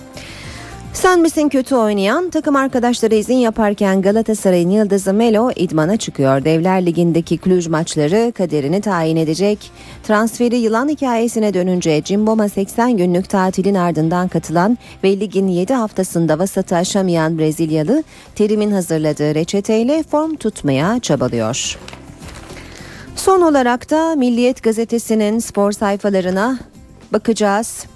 Sen misin kötü oynayan? Takım arkadaşları izin yaparken Galatasaray'ın yıldızı Melo idmana çıkıyor. Devler Ligi'ndeki Cluj maçları kaderini tayin edecek. Transferi yılan hikayesine dönünce Cimbom'a 80 günlük tatilin ardından katılan ve ligin 7 haftasında vasatı aşamayan Brezilyalı Terim'in hazırladığı reçeteyle form tutmaya çabalıyor. Son olarak da Milliyet gazetesinin spor sayfalarına bakacağız.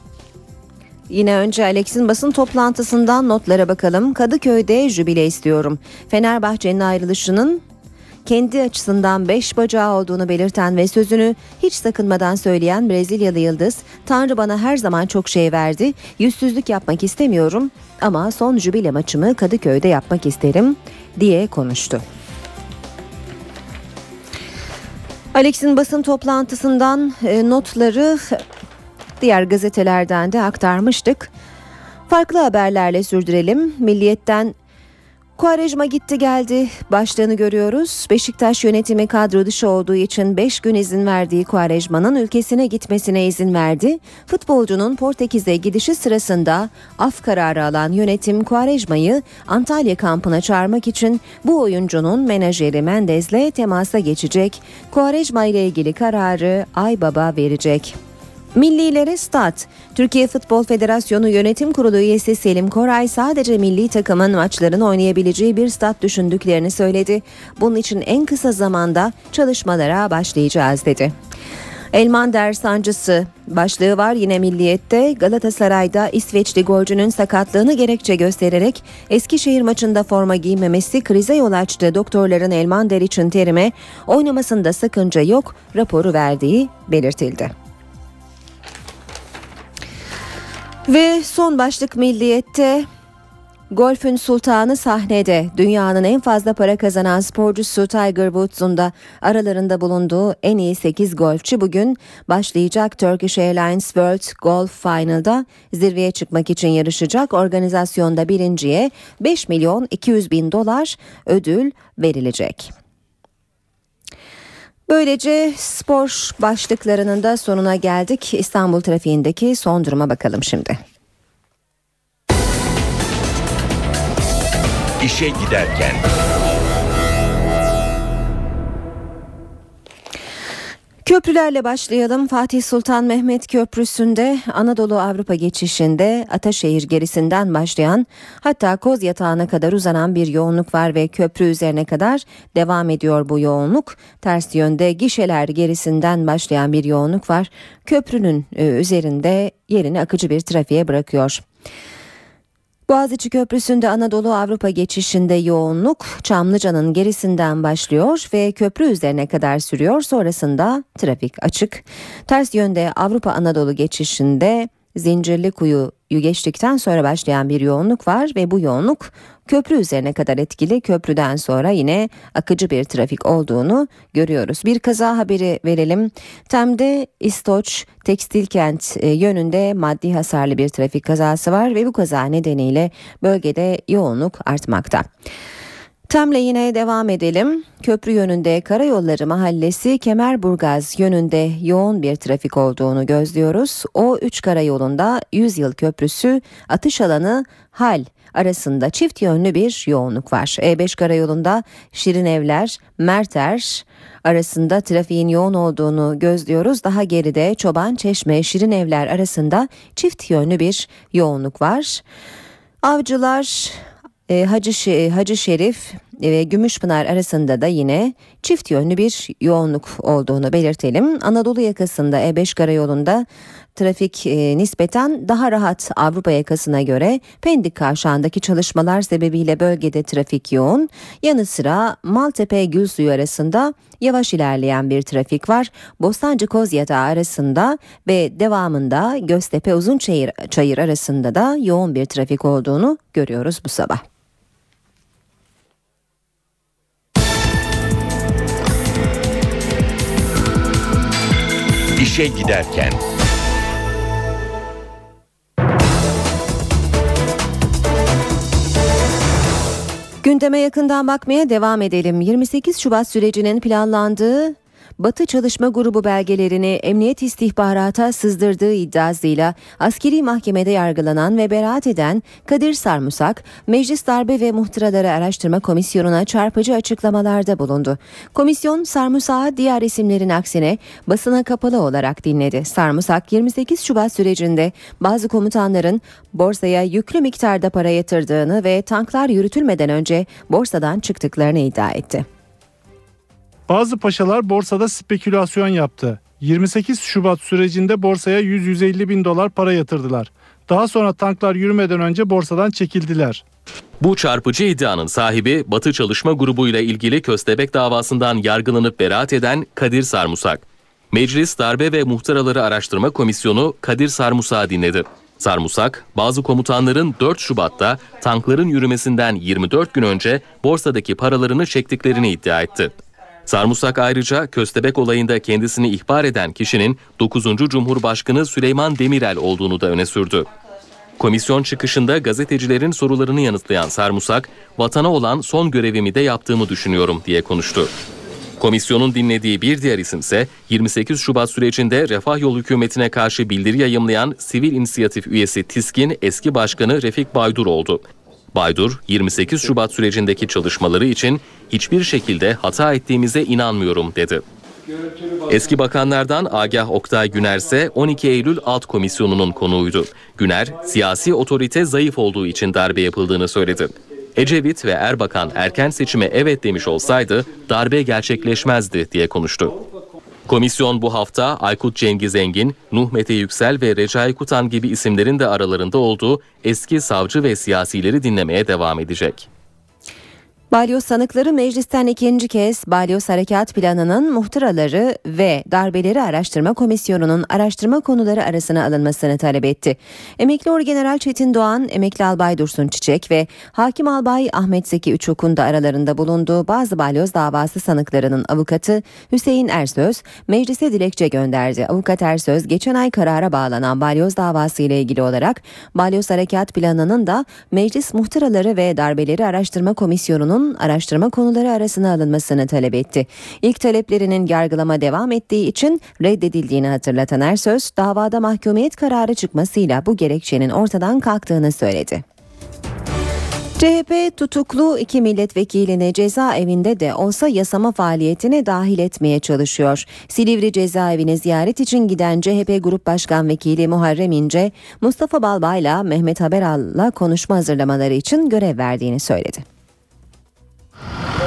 Yine önce Alex'in basın toplantısından notlara bakalım. Kadıköy'de jübile istiyorum. Fenerbahçe'nin ayrılışının kendi açısından beş bacağı olduğunu belirten ve sözünü hiç sakınmadan söyleyen Brezilyalı Yıldız, Tanrı bana her zaman çok şey verdi, yüzsüzlük yapmak istemiyorum ama son jübile maçımı Kadıköy'de yapmak isterim diye konuştu. Alex'in basın toplantısından e, notları diğer gazetelerden de aktarmıştık. Farklı haberlerle sürdürelim. Milliyetten Kuarejma gitti geldi başlığını görüyoruz. Beşiktaş yönetimi kadro dışı olduğu için 5 gün izin verdiği Kuarejma'nın ülkesine gitmesine izin verdi. Futbolcunun Portekiz'e gidişi sırasında af kararı alan yönetim Kuarejma'yı Antalya kampına çağırmak için bu oyuncunun menajeri Mendez'le temasa geçecek. Kuarejma ile ilgili kararı Aybaba verecek. Millilere stat. Türkiye Futbol Federasyonu Yönetim Kurulu üyesi Selim Koray sadece milli takımın maçlarını oynayabileceği bir stat düşündüklerini söyledi. Bunun için en kısa zamanda çalışmalara başlayacağız dedi. Elmander sancısı başlığı var yine milliyette Galatasaray'da İsveçli golcünün sakatlığını gerekçe göstererek Eskişehir maçında forma giymemesi krize yol açtı. Doktorların Elmander için terime oynamasında sakınca yok raporu verdiği belirtildi. Ve son başlık milliyette Golfün sultanı sahnede. Dünyanın en fazla para kazanan sporcusu Tiger Woods'un da aralarında bulunduğu en iyi 8 golfçi bugün başlayacak Turkish Airlines World Golf Final'da zirveye çıkmak için yarışacak. Organizasyonda birinciye 5 milyon 200 bin dolar ödül verilecek. Böylece spor başlıklarının da sonuna geldik. İstanbul trafiğindeki son duruma bakalım şimdi. İşe giderken. Köprülerle başlayalım. Fatih Sultan Mehmet Köprüsü'nde Anadolu Avrupa geçişinde Ataşehir gerisinden başlayan hatta Koz Yatağı'na kadar uzanan bir yoğunluk var ve köprü üzerine kadar devam ediyor bu yoğunluk. Ters yönde gişeler gerisinden başlayan bir yoğunluk var. Köprünün e, üzerinde yerini akıcı bir trafiğe bırakıyor. Boğaziçi Köprüsü'nde Anadolu Avrupa geçişinde yoğunluk Çamlıca'nın gerisinden başlıyor ve köprü üzerine kadar sürüyor. Sonrasında trafik açık. Ters yönde Avrupa Anadolu geçişinde Zincirli Kuyu'yu geçtikten sonra başlayan bir yoğunluk var ve bu yoğunluk köprü üzerine kadar etkili. Köprüden sonra yine akıcı bir trafik olduğunu görüyoruz. Bir kaza haberi verelim. Tem'de İstoç Tekstil Kent e, yönünde maddi hasarlı bir trafik kazası var ve bu kaza nedeniyle bölgede yoğunluk artmakta. Tem'le yine devam edelim. Köprü yönünde Karayolları Mahallesi Kemerburgaz yönünde yoğun bir trafik olduğunu gözlüyoruz. O 3 karayolunda 100 yıl köprüsü atış alanı Hal arasında çift yönlü bir yoğunluk var. E5 karayolunda Şirin Evler, Merter arasında trafiğin yoğun olduğunu gözlüyoruz. Daha geride Çoban Çeşme, Şirin Evler arasında çift yönlü bir yoğunluk var. Avcılar e, Hacı, Hacı Şerif ve Gümüşpınar arasında da yine çift yönlü bir yoğunluk olduğunu belirtelim. Anadolu yakasında E5 karayolunda trafik e, nispeten daha rahat Avrupa yakasına göre Pendik kavşağındaki çalışmalar sebebiyle bölgede trafik yoğun. Yanı sıra Maltepe Gülsuyu arasında yavaş ilerleyen bir trafik var. Bostancı Kozyatağı arasında ve devamında Göztepe Uzunçayır çayır arasında da yoğun bir trafik olduğunu görüyoruz bu sabah. İşe giderken. Gündeme yakından bakmaya devam edelim. 28 Şubat sürecinin planlandığı Batı Çalışma Grubu belgelerini emniyet istihbarata sızdırdığı iddiasıyla askeri mahkemede yargılanan ve beraat eden Kadir Sarmusak, Meclis Darbe ve Muhtıraları Araştırma Komisyonu'na çarpıcı açıklamalarda bulundu. Komisyon Sarmusak'ı diğer isimlerin aksine basına kapalı olarak dinledi. Sarmusak 28 Şubat sürecinde bazı komutanların borsaya yüklü miktarda para yatırdığını ve tanklar yürütülmeden önce borsadan çıktıklarını iddia etti. Bazı paşalar borsada spekülasyon yaptı. 28 Şubat sürecinde borsaya 100-150 bin dolar para yatırdılar. Daha sonra tanklar yürümeden önce borsadan çekildiler. Bu çarpıcı iddianın sahibi Batı Çalışma Grubu ile ilgili köstebek davasından yargılanıp beraat eden Kadir Sarmusak. Meclis Darbe ve Muhtaraları Araştırma Komisyonu Kadir Sarmusak'ı dinledi. Sarmusak, bazı komutanların 4 Şubat'ta tankların yürümesinden 24 gün önce borsadaki paralarını çektiklerini iddia etti. Sarmusak ayrıca Köstebek olayında kendisini ihbar eden kişinin 9. Cumhurbaşkanı Süleyman Demirel olduğunu da öne sürdü. Komisyon çıkışında gazetecilerin sorularını yanıtlayan Sarmusak, vatana olan son görevimi de yaptığımı düşünüyorum diye konuştu. Komisyonun dinlediği bir diğer isimse 28 Şubat sürecinde Refah Yol hükümetine karşı bildiri yayımlayan sivil inisiyatif üyesi TİSK'in eski başkanı Refik Baydur oldu. Baydur, 28 Şubat sürecindeki çalışmaları için hiçbir şekilde hata ettiğimize inanmıyorum dedi. Eski bakanlardan Agah Oktay Güner ise 12 Eylül Alt Komisyonu'nun konuğuydu. Güner, siyasi otorite zayıf olduğu için darbe yapıldığını söyledi. Ecevit ve Erbakan erken seçime evet demiş olsaydı darbe gerçekleşmezdi diye konuştu. Komisyon bu hafta Aykut Cengiz Engin, Nuh Mete Yüksel ve Recai Kutan gibi isimlerin de aralarında olduğu eski savcı ve siyasileri dinlemeye devam edecek. Balyoz sanıkları meclisten ikinci kez Balyoz Harekat Planı'nın muhtıraları ve darbeleri araştırma komisyonunun araştırma konuları arasına alınmasını talep etti. Emekli Orgeneral Çetin Doğan, Emekli Albay Dursun Çiçek ve Hakim Albay Ahmet Zeki Üçok'un da aralarında bulunduğu bazı balyoz davası sanıklarının avukatı Hüseyin Ersöz meclise dilekçe gönderdi. Avukat Ersöz geçen ay karara bağlanan balyoz davası ile ilgili olarak Balyoz Harekat Planı'nın da meclis muhtıraları ve darbeleri araştırma komisyonunun araştırma konuları arasına alınmasını talep etti. İlk taleplerinin yargılama devam ettiği için reddedildiğini hatırlatan Ersöz, davada mahkumiyet kararı çıkmasıyla bu gerekçenin ortadan kalktığını söyledi. CHP tutuklu iki milletvekilini cezaevinde de olsa yasama faaliyetine dahil etmeye çalışıyor. Silivri cezaevine ziyaret için giden CHP Grup Başkan Vekili Muharrem İnce, Mustafa Balbay'la Mehmet Haberal'la konuşma hazırlamaları için görev verdiğini söyledi.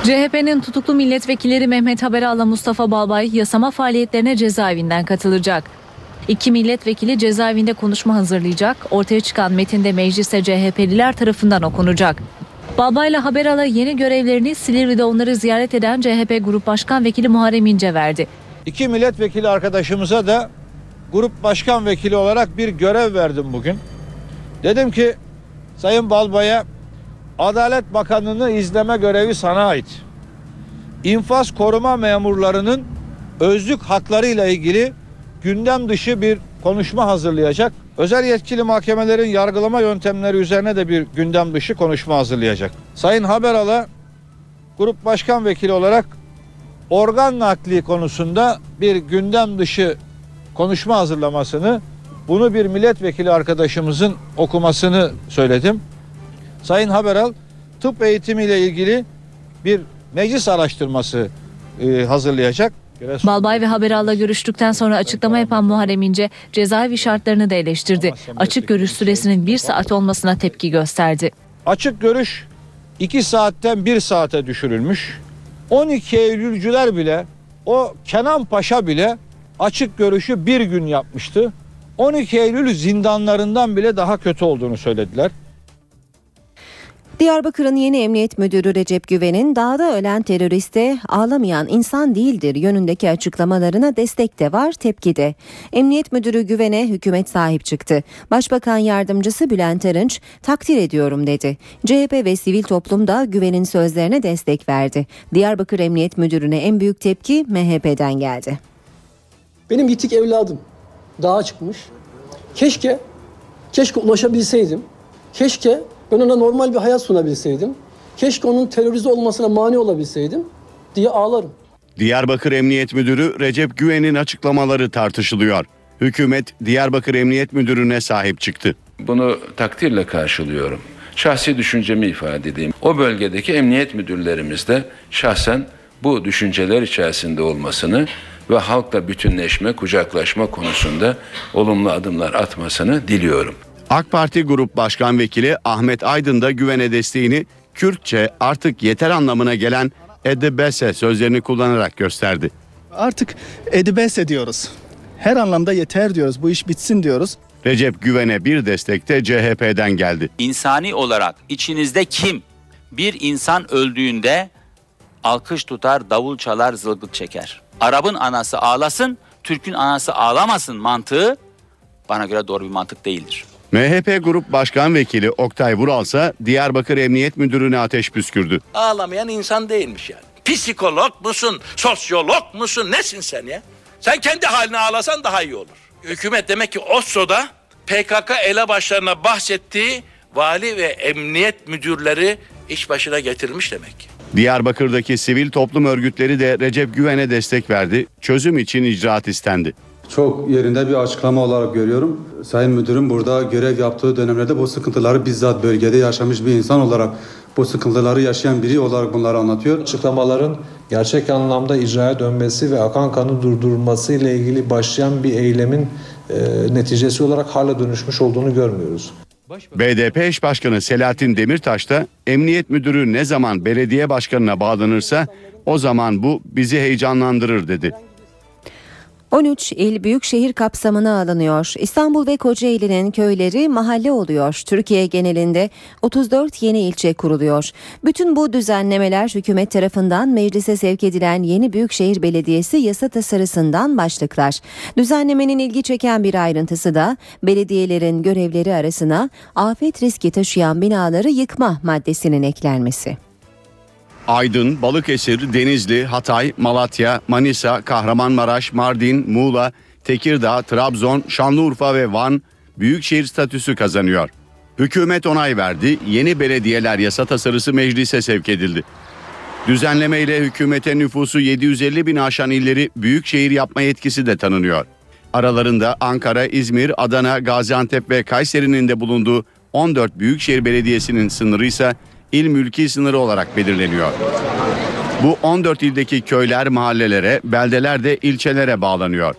CHP'nin tutuklu milletvekilleri Mehmet Haberal'la Mustafa Balbay yasama faaliyetlerine cezaevinden katılacak. İki milletvekili cezaevinde konuşma hazırlayacak. Ortaya çıkan metinde mecliste CHP'liler tarafından okunacak. Balbay'la Haberal'a yeni görevlerini Silivri'de onları ziyaret eden CHP Grup Başkan Vekili Muharrem İnce verdi. İki milletvekili arkadaşımıza da grup başkan vekili olarak bir görev verdim bugün. Dedim ki Sayın Balbay'a Adalet Bakanlığı'nı izleme görevi sana ait. İnfaz koruma memurlarının özlük haklarıyla ilgili gündem dışı bir konuşma hazırlayacak. Özel yetkili mahkemelerin yargılama yöntemleri üzerine de bir gündem dışı konuşma hazırlayacak. Sayın Haberal'a grup başkan vekili olarak organ nakli konusunda bir gündem dışı konuşma hazırlamasını bunu bir milletvekili arkadaşımızın okumasını söyledim. Sayın Haberal tıp eğitimiyle ilgili bir meclis araştırması e, hazırlayacak. Balbay ve Haberal'la görüştükten sonra açıklama yapan Muharrem İnce cezaevi şartlarını da eleştirdi. Açık görüş süresinin bir saat olmasına tepki gösterdi. Açık görüş 2 saatten 1 saate düşürülmüş. 12 Eylülcüler bile o Kenan Paşa bile açık görüşü bir gün yapmıştı. 12 Eylül zindanlarından bile daha kötü olduğunu söylediler. Diyarbakır'ın yeni emniyet müdürü Recep Güven'in dağda ölen teröriste ağlamayan insan değildir yönündeki açıklamalarına destek de var tepki de. Emniyet müdürü Güven'e hükümet sahip çıktı. Başbakan yardımcısı Bülent Arınç takdir ediyorum dedi. CHP ve sivil toplum da Güven'in sözlerine destek verdi. Diyarbakır Emniyet Müdürü'ne en büyük tepki MHP'den geldi. Benim yitik evladım dağa çıkmış. Keşke, keşke ulaşabilseydim. Keşke ben ona normal bir hayat sunabilseydim. Keşke onun terörize olmasına mani olabilseydim diye ağlarım. Diyarbakır Emniyet Müdürü Recep Güven'in açıklamaları tartışılıyor. Hükümet Diyarbakır Emniyet Müdürü'ne sahip çıktı. Bunu takdirle karşılıyorum. Şahsi düşüncemi ifade edeyim. O bölgedeki emniyet müdürlerimiz de şahsen bu düşünceler içerisinde olmasını ve halkla bütünleşme, kucaklaşma konusunda olumlu adımlar atmasını diliyorum. AK Parti Grup Başkan Vekili Ahmet Aydın da güvene desteğini Kürtçe artık yeter anlamına gelen edebese sözlerini kullanarak gösterdi. Artık edibese diyoruz. Her anlamda yeter diyoruz. Bu iş bitsin diyoruz. Recep Güven'e bir destek de CHP'den geldi. İnsani olarak içinizde kim bir insan öldüğünde alkış tutar, davul çalar, zılgıt çeker. Arap'ın anası ağlasın, Türk'ün anası ağlamasın mantığı bana göre doğru bir mantık değildir. MHP Grup Başkan Vekili Oktay Vural ise Diyarbakır Emniyet Müdürü'ne ateş püskürdü. Ağlamayan insan değilmiş yani. Psikolog musun, sosyolog musun, nesin sen ya? Sen kendi haline ağlasan daha iyi olur. Hükümet demek ki Oslo'da PKK elebaşlarına bahsettiği vali ve emniyet müdürleri iş başına getirmiş demek ki. Diyarbakır'daki sivil toplum örgütleri de Recep Güven'e destek verdi. Çözüm için icraat istendi. Çok yerinde bir açıklama olarak görüyorum. Sayın Müdürüm burada görev yaptığı dönemlerde bu sıkıntıları bizzat bölgede yaşamış bir insan olarak bu sıkıntıları yaşayan biri olarak bunları anlatıyor. Açıklamaların gerçek anlamda icraya dönmesi ve akan kanı durdurulması ile ilgili başlayan bir eylemin e, neticesi olarak hala dönüşmüş olduğunu görmüyoruz. BDP eş başkanı Selahattin Demirtaş da emniyet müdürü ne zaman belediye başkanına bağlanırsa o zaman bu bizi heyecanlandırır dedi. 13 il büyükşehir kapsamına alınıyor. İstanbul ve Kocaeli'nin köyleri mahalle oluyor. Türkiye genelinde 34 yeni ilçe kuruluyor. Bütün bu düzenlemeler hükümet tarafından meclise sevk edilen yeni büyükşehir belediyesi yasa tasarısından başlıklar. Düzenlemenin ilgi çeken bir ayrıntısı da belediyelerin görevleri arasına afet riski taşıyan binaları yıkma maddesinin eklenmesi. Aydın, Balıkesir, Denizli, Hatay, Malatya, Manisa, Kahramanmaraş, Mardin, Muğla, Tekirdağ, Trabzon, Şanlıurfa ve Van büyükşehir statüsü kazanıyor. Hükümet onay verdi, yeni belediyeler yasa tasarısı meclise sevk edildi. Düzenleme ile hükümete nüfusu 750 bin aşan illeri büyükşehir yapma yetkisi de tanınıyor. Aralarında Ankara, İzmir, Adana, Gaziantep ve Kayseri'nin de bulunduğu 14 büyükşehir belediyesinin sınırı ise il mülki sınırı olarak belirleniyor. Bu 14 ildeki köyler mahallelere, beldeler de ilçelere bağlanıyor.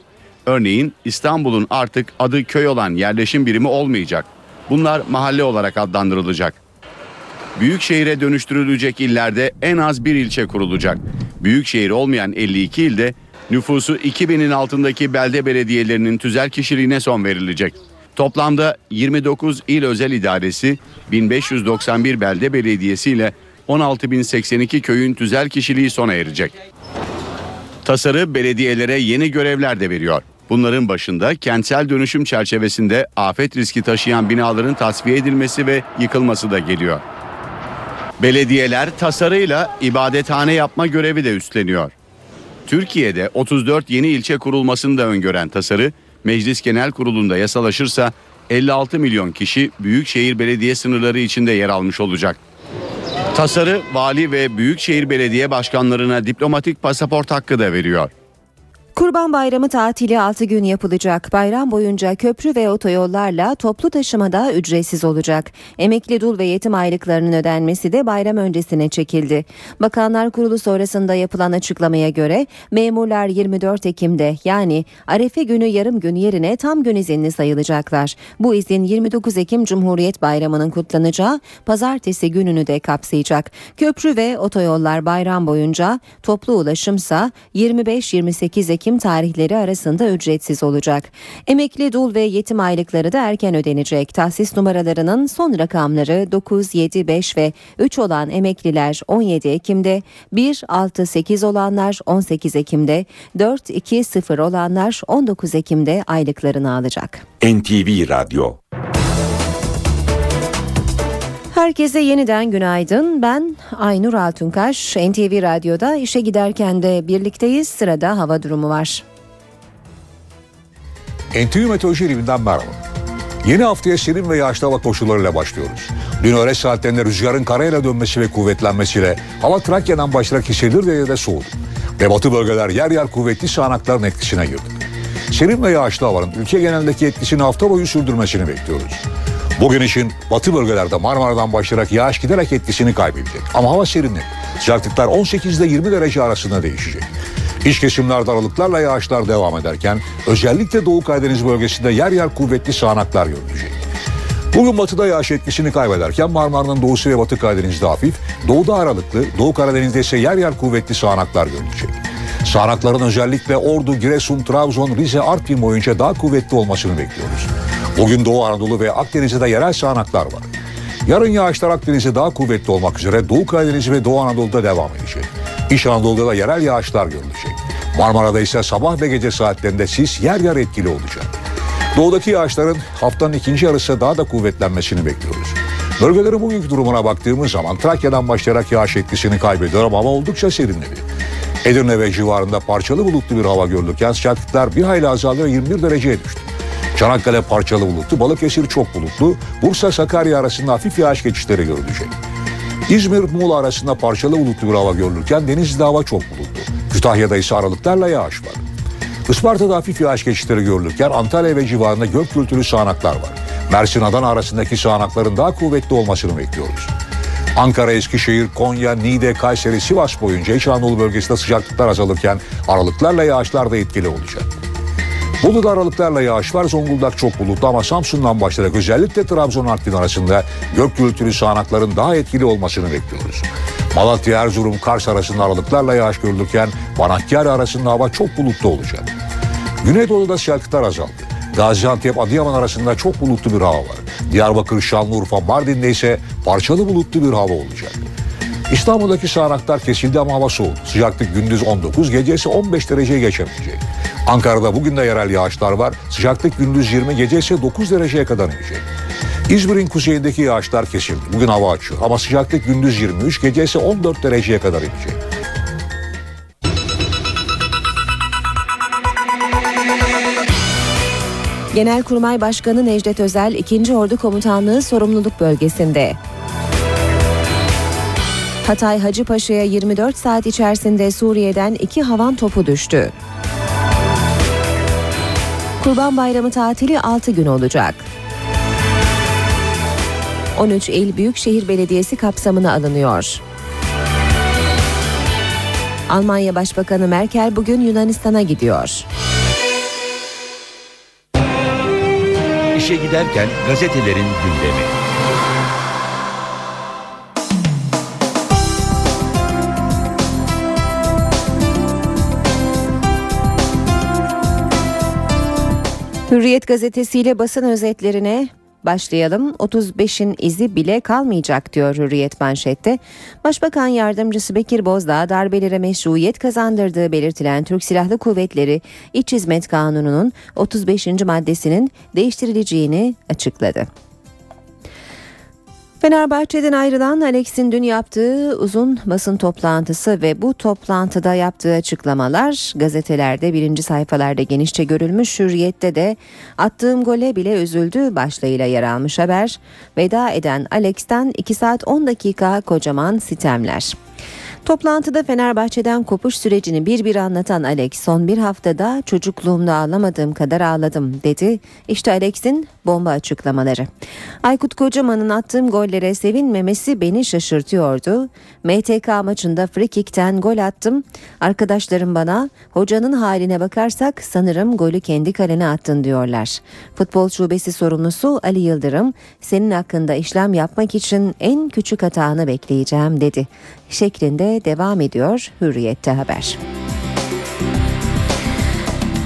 Örneğin İstanbul'un artık adı köy olan yerleşim birimi olmayacak. Bunlar mahalle olarak adlandırılacak. Büyükşehire dönüştürülecek illerde en az bir ilçe kurulacak. Büyükşehir olmayan 52 ilde nüfusu 2000'in altındaki belde belediyelerinin tüzel kişiliğine son verilecek. Toplamda 29 il özel idaresi, 1591 belde belediyesi ile 16.082 köyün tüzel kişiliği sona erecek. Tasarı belediyelere yeni görevler de veriyor. Bunların başında kentsel dönüşüm çerçevesinde afet riski taşıyan binaların tasfiye edilmesi ve yıkılması da geliyor. Belediyeler tasarıyla ibadethane yapma görevi de üstleniyor. Türkiye'de 34 yeni ilçe kurulmasını da öngören tasarı Meclis Genel Kurulu'nda yasalaşırsa 56 milyon kişi büyükşehir belediye sınırları içinde yer almış olacak. Tasarı vali ve büyükşehir belediye başkanlarına diplomatik pasaport hakkı da veriyor. Kurban Bayramı tatili 6 gün yapılacak. Bayram boyunca köprü ve otoyollarla toplu taşımada ücretsiz olacak. Emekli dul ve yetim aylıklarının ödenmesi de bayram öncesine çekildi. Bakanlar Kurulu sonrasında yapılan açıklamaya göre memurlar 24 Ekim'de yani Arefe günü yarım gün yerine tam gün izinli sayılacaklar. Bu izin 29 Ekim Cumhuriyet Bayramı'nın kutlanacağı pazartesi gününü de kapsayacak. Köprü ve otoyollar bayram boyunca toplu ulaşımsa 25-28 Ekim tarihleri arasında ücretsiz olacak. Emekli dul ve yetim aylıkları da erken ödenecek. Tahsis numaralarının son rakamları 9, 7, 5 ve 3 olan emekliler 17 Ekim'de, 1, 6, 8 olanlar 18 Ekim'de, 4, 2, 0 olanlar 19 Ekim'de aylıklarını alacak. NTV Radyo Herkese yeniden günaydın. Ben Aynur Altunkaş. NTV Radyo'da işe giderken de birlikteyiz. Sırada hava durumu var. NTV Meteoroloji evinden merhaba. Yeni haftaya serin ve yağışlı hava koşullarıyla başlıyoruz. Dün öğle saatlerinde rüzgarın karayla dönmesi ve kuvvetlenmesiyle hava Trakya'dan başlayarak hissedilir derecede soğudu. Ve batı bölgeler yer yer kuvvetli sağanakların etkisine girdi. Serin ve yağışlı havanın ülke genelindeki etkisini hafta boyu sürdürmesini bekliyoruz. Bugün için batı bölgelerde Marmara'dan başlayarak yağış giderek etkisini kaybedecek. Ama hava serinledi. Sıcaklıklar 18 ile 20 derece arasında değişecek. İç kesimlerde aralıklarla yağışlar devam ederken özellikle Doğu Karadeniz bölgesinde yer yer kuvvetli sağanaklar görülecek. Bugün batıda yağış etkisini kaybederken Marmara'nın doğusu ve batı Karadeniz'de hafif, doğuda aralıklı, Doğu Karadeniz'de ise yer yer kuvvetli sağanaklar görülecek. Sağanakların özellikle Ordu, Giresun, Trabzon, Rize, Artvin boyunca daha kuvvetli olmasını bekliyoruz. Bugün Doğu Anadolu ve Akdeniz'de de yerel sağanaklar var. Yarın yağışlar Akdeniz'de daha kuvvetli olmak üzere Doğu Karadeniz ve Doğu Anadolu'da devam edecek. İç Anadolu'da da yerel yağışlar görülecek. Marmara'da ise sabah ve gece saatlerinde sis yer yer etkili olacak. Doğudaki yağışların haftanın ikinci yarısı daha da kuvvetlenmesini bekliyoruz. Bölgelerin bugünkü durumuna baktığımız zaman Trakya'dan başlayarak yağış etkisini kaybediyor ama oldukça serinledi. Edirne ve civarında parçalı bulutlu bir hava görülürken sıcaklıklar bir hayli azaldı ve 21 dereceye düştü. Çanakkale parçalı bulutlu, Balıkesir çok bulutlu, Bursa Sakarya arasında hafif yağış geçişleri görülecek. İzmir Muğla arasında parçalı bulutlu bir hava görülürken Denizli'de hava çok bulutlu. Kütahya'da ise aralıklarla yağış var. Isparta'da hafif yağış geçişleri görülürken Antalya ve civarında gök gürültülü sağanaklar var. Mersin Adana arasındaki sağanakların daha kuvvetli olmasını bekliyoruz. Ankara, Eskişehir, Konya, Niğde, Kayseri, Sivas boyunca İç Anadolu bölgesinde sıcaklıklar azalırken aralıklarla yağışlar da etkili olacak. Bolu'da aralıklarla yağış var. Zonguldak çok bulutlu ama Samsun'dan başlayarak özellikle Trabzon Artvin arasında gök gürültülü sağanakların daha etkili olmasını bekliyoruz. Malatya, Erzurum, Kars arasında aralıklarla yağış görülürken Vanakkari arasında hava çok bulutlu olacak. Güneydoğu'da sıcaklıklar azaldı. Gaziantep, Adıyaman arasında çok bulutlu bir hava var. Diyarbakır, Şanlıurfa, Mardin'de ise parçalı bulutlu bir hava olacak. İstanbul'daki sağanaklar kesildi ama hava soğudu. Sıcaklık gündüz 19, gece ise 15 dereceye geçemeyecek. Ankara'da bugün de yerel yağışlar var. Sıcaklık gündüz 20, gece ise 9 dereceye kadar inecek. İzmir'in kuzeyindeki yağışlar kesildi. Bugün hava açıyor ama sıcaklık gündüz 23, gece ise 14 dereceye kadar inecek. Genelkurmay Başkanı Necdet Özel 2. Ordu Komutanlığı sorumluluk bölgesinde. Hatay Hacıpaşa'ya 24 saat içerisinde Suriye'den iki havan topu düştü. Kurban Bayramı tatili 6 gün olacak. 13 il Büyükşehir Belediyesi kapsamına alınıyor. Almanya Başbakanı Merkel bugün Yunanistan'a gidiyor. İşe giderken gazetelerin gündemi. Hürriyet gazetesiyle basın özetlerine başlayalım. 35'in izi bile kalmayacak diyor Hürriyet manşette. Başbakan yardımcısı Bekir Bozdağ darbelere meşruiyet kazandırdığı belirtilen Türk Silahlı Kuvvetleri İç Hizmet Kanunu'nun 35. maddesinin değiştirileceğini açıkladı. Fenerbahçe'den ayrılan Alex'in dün yaptığı uzun basın toplantısı ve bu toplantıda yaptığı açıklamalar gazetelerde birinci sayfalarda genişçe görülmüş hürriyette de attığım gole bile üzüldü başlığıyla yer almış haber. Veda eden Alex'ten 2 saat 10 dakika kocaman sitemler. Toplantıda Fenerbahçe'den kopuş sürecini bir bir anlatan Alex son bir haftada çocukluğumda ağlamadığım kadar ağladım dedi. İşte Alex'in bomba açıklamaları. Aykut Kocaman'ın attığım gollere sevinmemesi beni şaşırtıyordu. MTK maçında frikikten gol attım. Arkadaşlarım bana hocanın haline bakarsak sanırım golü kendi kalene attın diyorlar. Futbol şubesi sorumlusu Ali Yıldırım senin hakkında işlem yapmak için en küçük hatanı bekleyeceğim dedi. Şeklinde devam ediyor Hürriyet'te haber.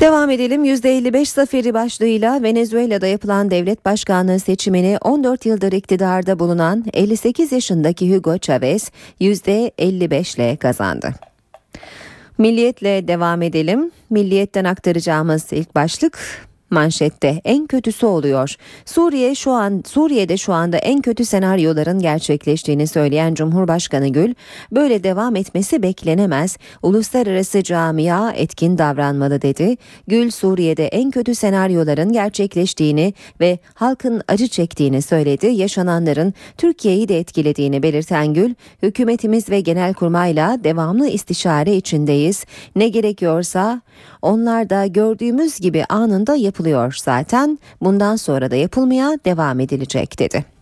Devam edelim. %55 zaferi başlığıyla Venezuela'da yapılan devlet başkanlığı seçimini 14 yıldır iktidarda bulunan 58 yaşındaki Hugo Chavez %55 ile kazandı. Milliyetle devam edelim. Milliyetten aktaracağımız ilk başlık manşette en kötüsü oluyor. Suriye şu an Suriye'de şu anda en kötü senaryoların gerçekleştiğini söyleyen Cumhurbaşkanı Gül, böyle devam etmesi beklenemez. Uluslararası camia etkin davranmalı dedi. Gül Suriye'de en kötü senaryoların gerçekleştiğini ve halkın acı çektiğini söyledi. Yaşananların Türkiye'yi de etkilediğini belirten Gül, hükümetimiz ve genelkurmayla devamlı istişare içindeyiz. Ne gerekiyorsa onlar da gördüğümüz gibi anında yapılıyor zaten. Bundan sonra da yapılmaya devam edilecek dedi.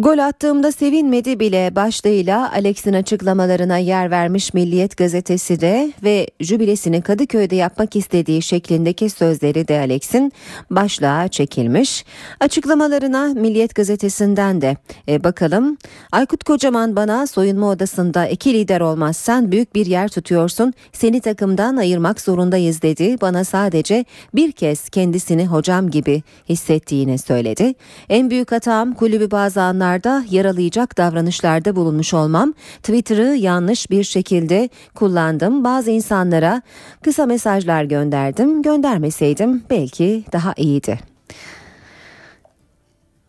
Gol attığımda sevinmedi bile başlığıyla Alex'in açıklamalarına yer vermiş Milliyet gazetesi de ve jübilesini Kadıköy'de yapmak istediği şeklindeki sözleri de Alex'in başlığa çekilmiş. Açıklamalarına Milliyet gazetesinden de e, bakalım. Aykut Kocaman bana soyunma odasında iki lider olmazsan büyük bir yer tutuyorsun. Seni takımdan ayırmak zorundayız dedi. Bana sadece bir kez kendisini hocam gibi hissettiğini söyledi. En büyük hatam kulübü bazı anlar zamanlarda yaralayacak davranışlarda bulunmuş olmam, Twitter'ı yanlış bir şekilde kullandım. Bazı insanlara kısa mesajlar gönderdim. Göndermeseydim belki daha iyiydi.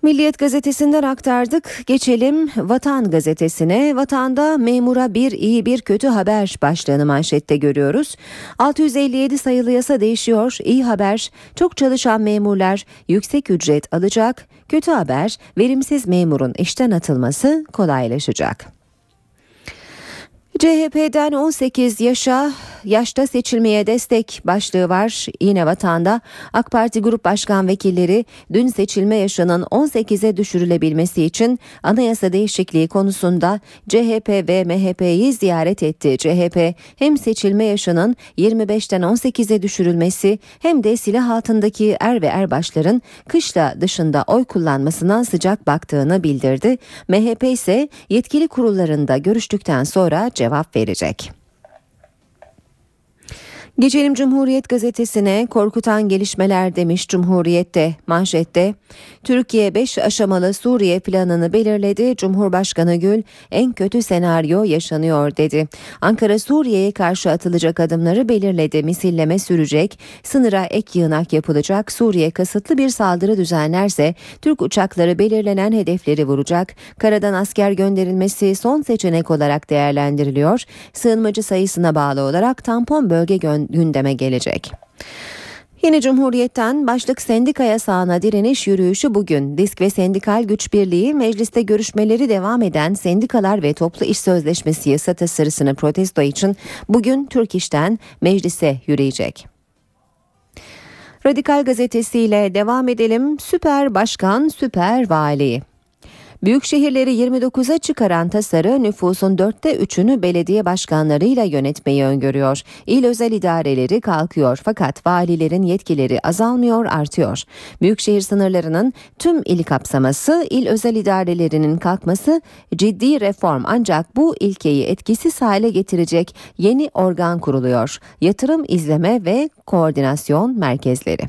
Milliyet gazetesinden aktardık. Geçelim Vatan gazetesine. Vatanda memura bir iyi bir kötü haber başlığını manşette görüyoruz. 657 sayılı yasa değişiyor. İyi haber çok çalışan memurlar yüksek ücret alacak. Kötü haber verimsiz memurun işten atılması kolaylaşacak. CHP'den 18 yaşa yaşta seçilmeye destek başlığı var. Yine vatanda AK Parti Grup Başkan Vekilleri dün seçilme yaşının 18'e düşürülebilmesi için anayasa değişikliği konusunda CHP ve MHP'yi ziyaret etti. CHP hem seçilme yaşının 25'ten 18'e düşürülmesi hem de silah altındaki er ve erbaşların kışla dışında oy kullanmasına sıcak baktığını bildirdi. MHP ise yetkili kurullarında görüştükten sonra cevap verecek. Geçelim Cumhuriyet gazetesine korkutan gelişmeler demiş Cumhuriyet'te manşette. Türkiye 5 aşamalı Suriye planını belirledi. Cumhurbaşkanı Gül en kötü senaryo yaşanıyor dedi. Ankara Suriye'ye karşı atılacak adımları belirledi. Misilleme sürecek, sınıra ek yığınak yapılacak. Suriye kasıtlı bir saldırı düzenlerse Türk uçakları belirlenen hedefleri vuracak. Karadan asker gönderilmesi son seçenek olarak değerlendiriliyor. Sığınmacı sayısına bağlı olarak tampon bölge gönderilmesi gündeme gelecek. Yine Cumhuriyet'ten başlık sendika yasağına direniş yürüyüşü bugün. Disk ve Sendikal Güç Birliği mecliste görüşmeleri devam eden sendikalar ve toplu iş sözleşmesi yasa tasarısını protesto için bugün Türk İş'ten meclise yürüyecek. Radikal gazetesiyle devam edelim. Süper Başkan, Süper Vali. Büyük şehirleri 29'a çıkaran tasarı nüfusun dörtte üçünü belediye başkanlarıyla yönetmeyi öngörüyor. İl özel idareleri kalkıyor fakat valilerin yetkileri azalmıyor artıyor. Büyükşehir sınırlarının tüm ili kapsaması, il özel idarelerinin kalkması ciddi reform ancak bu ilkeyi etkisiz hale getirecek yeni organ kuruluyor. Yatırım izleme ve koordinasyon merkezleri.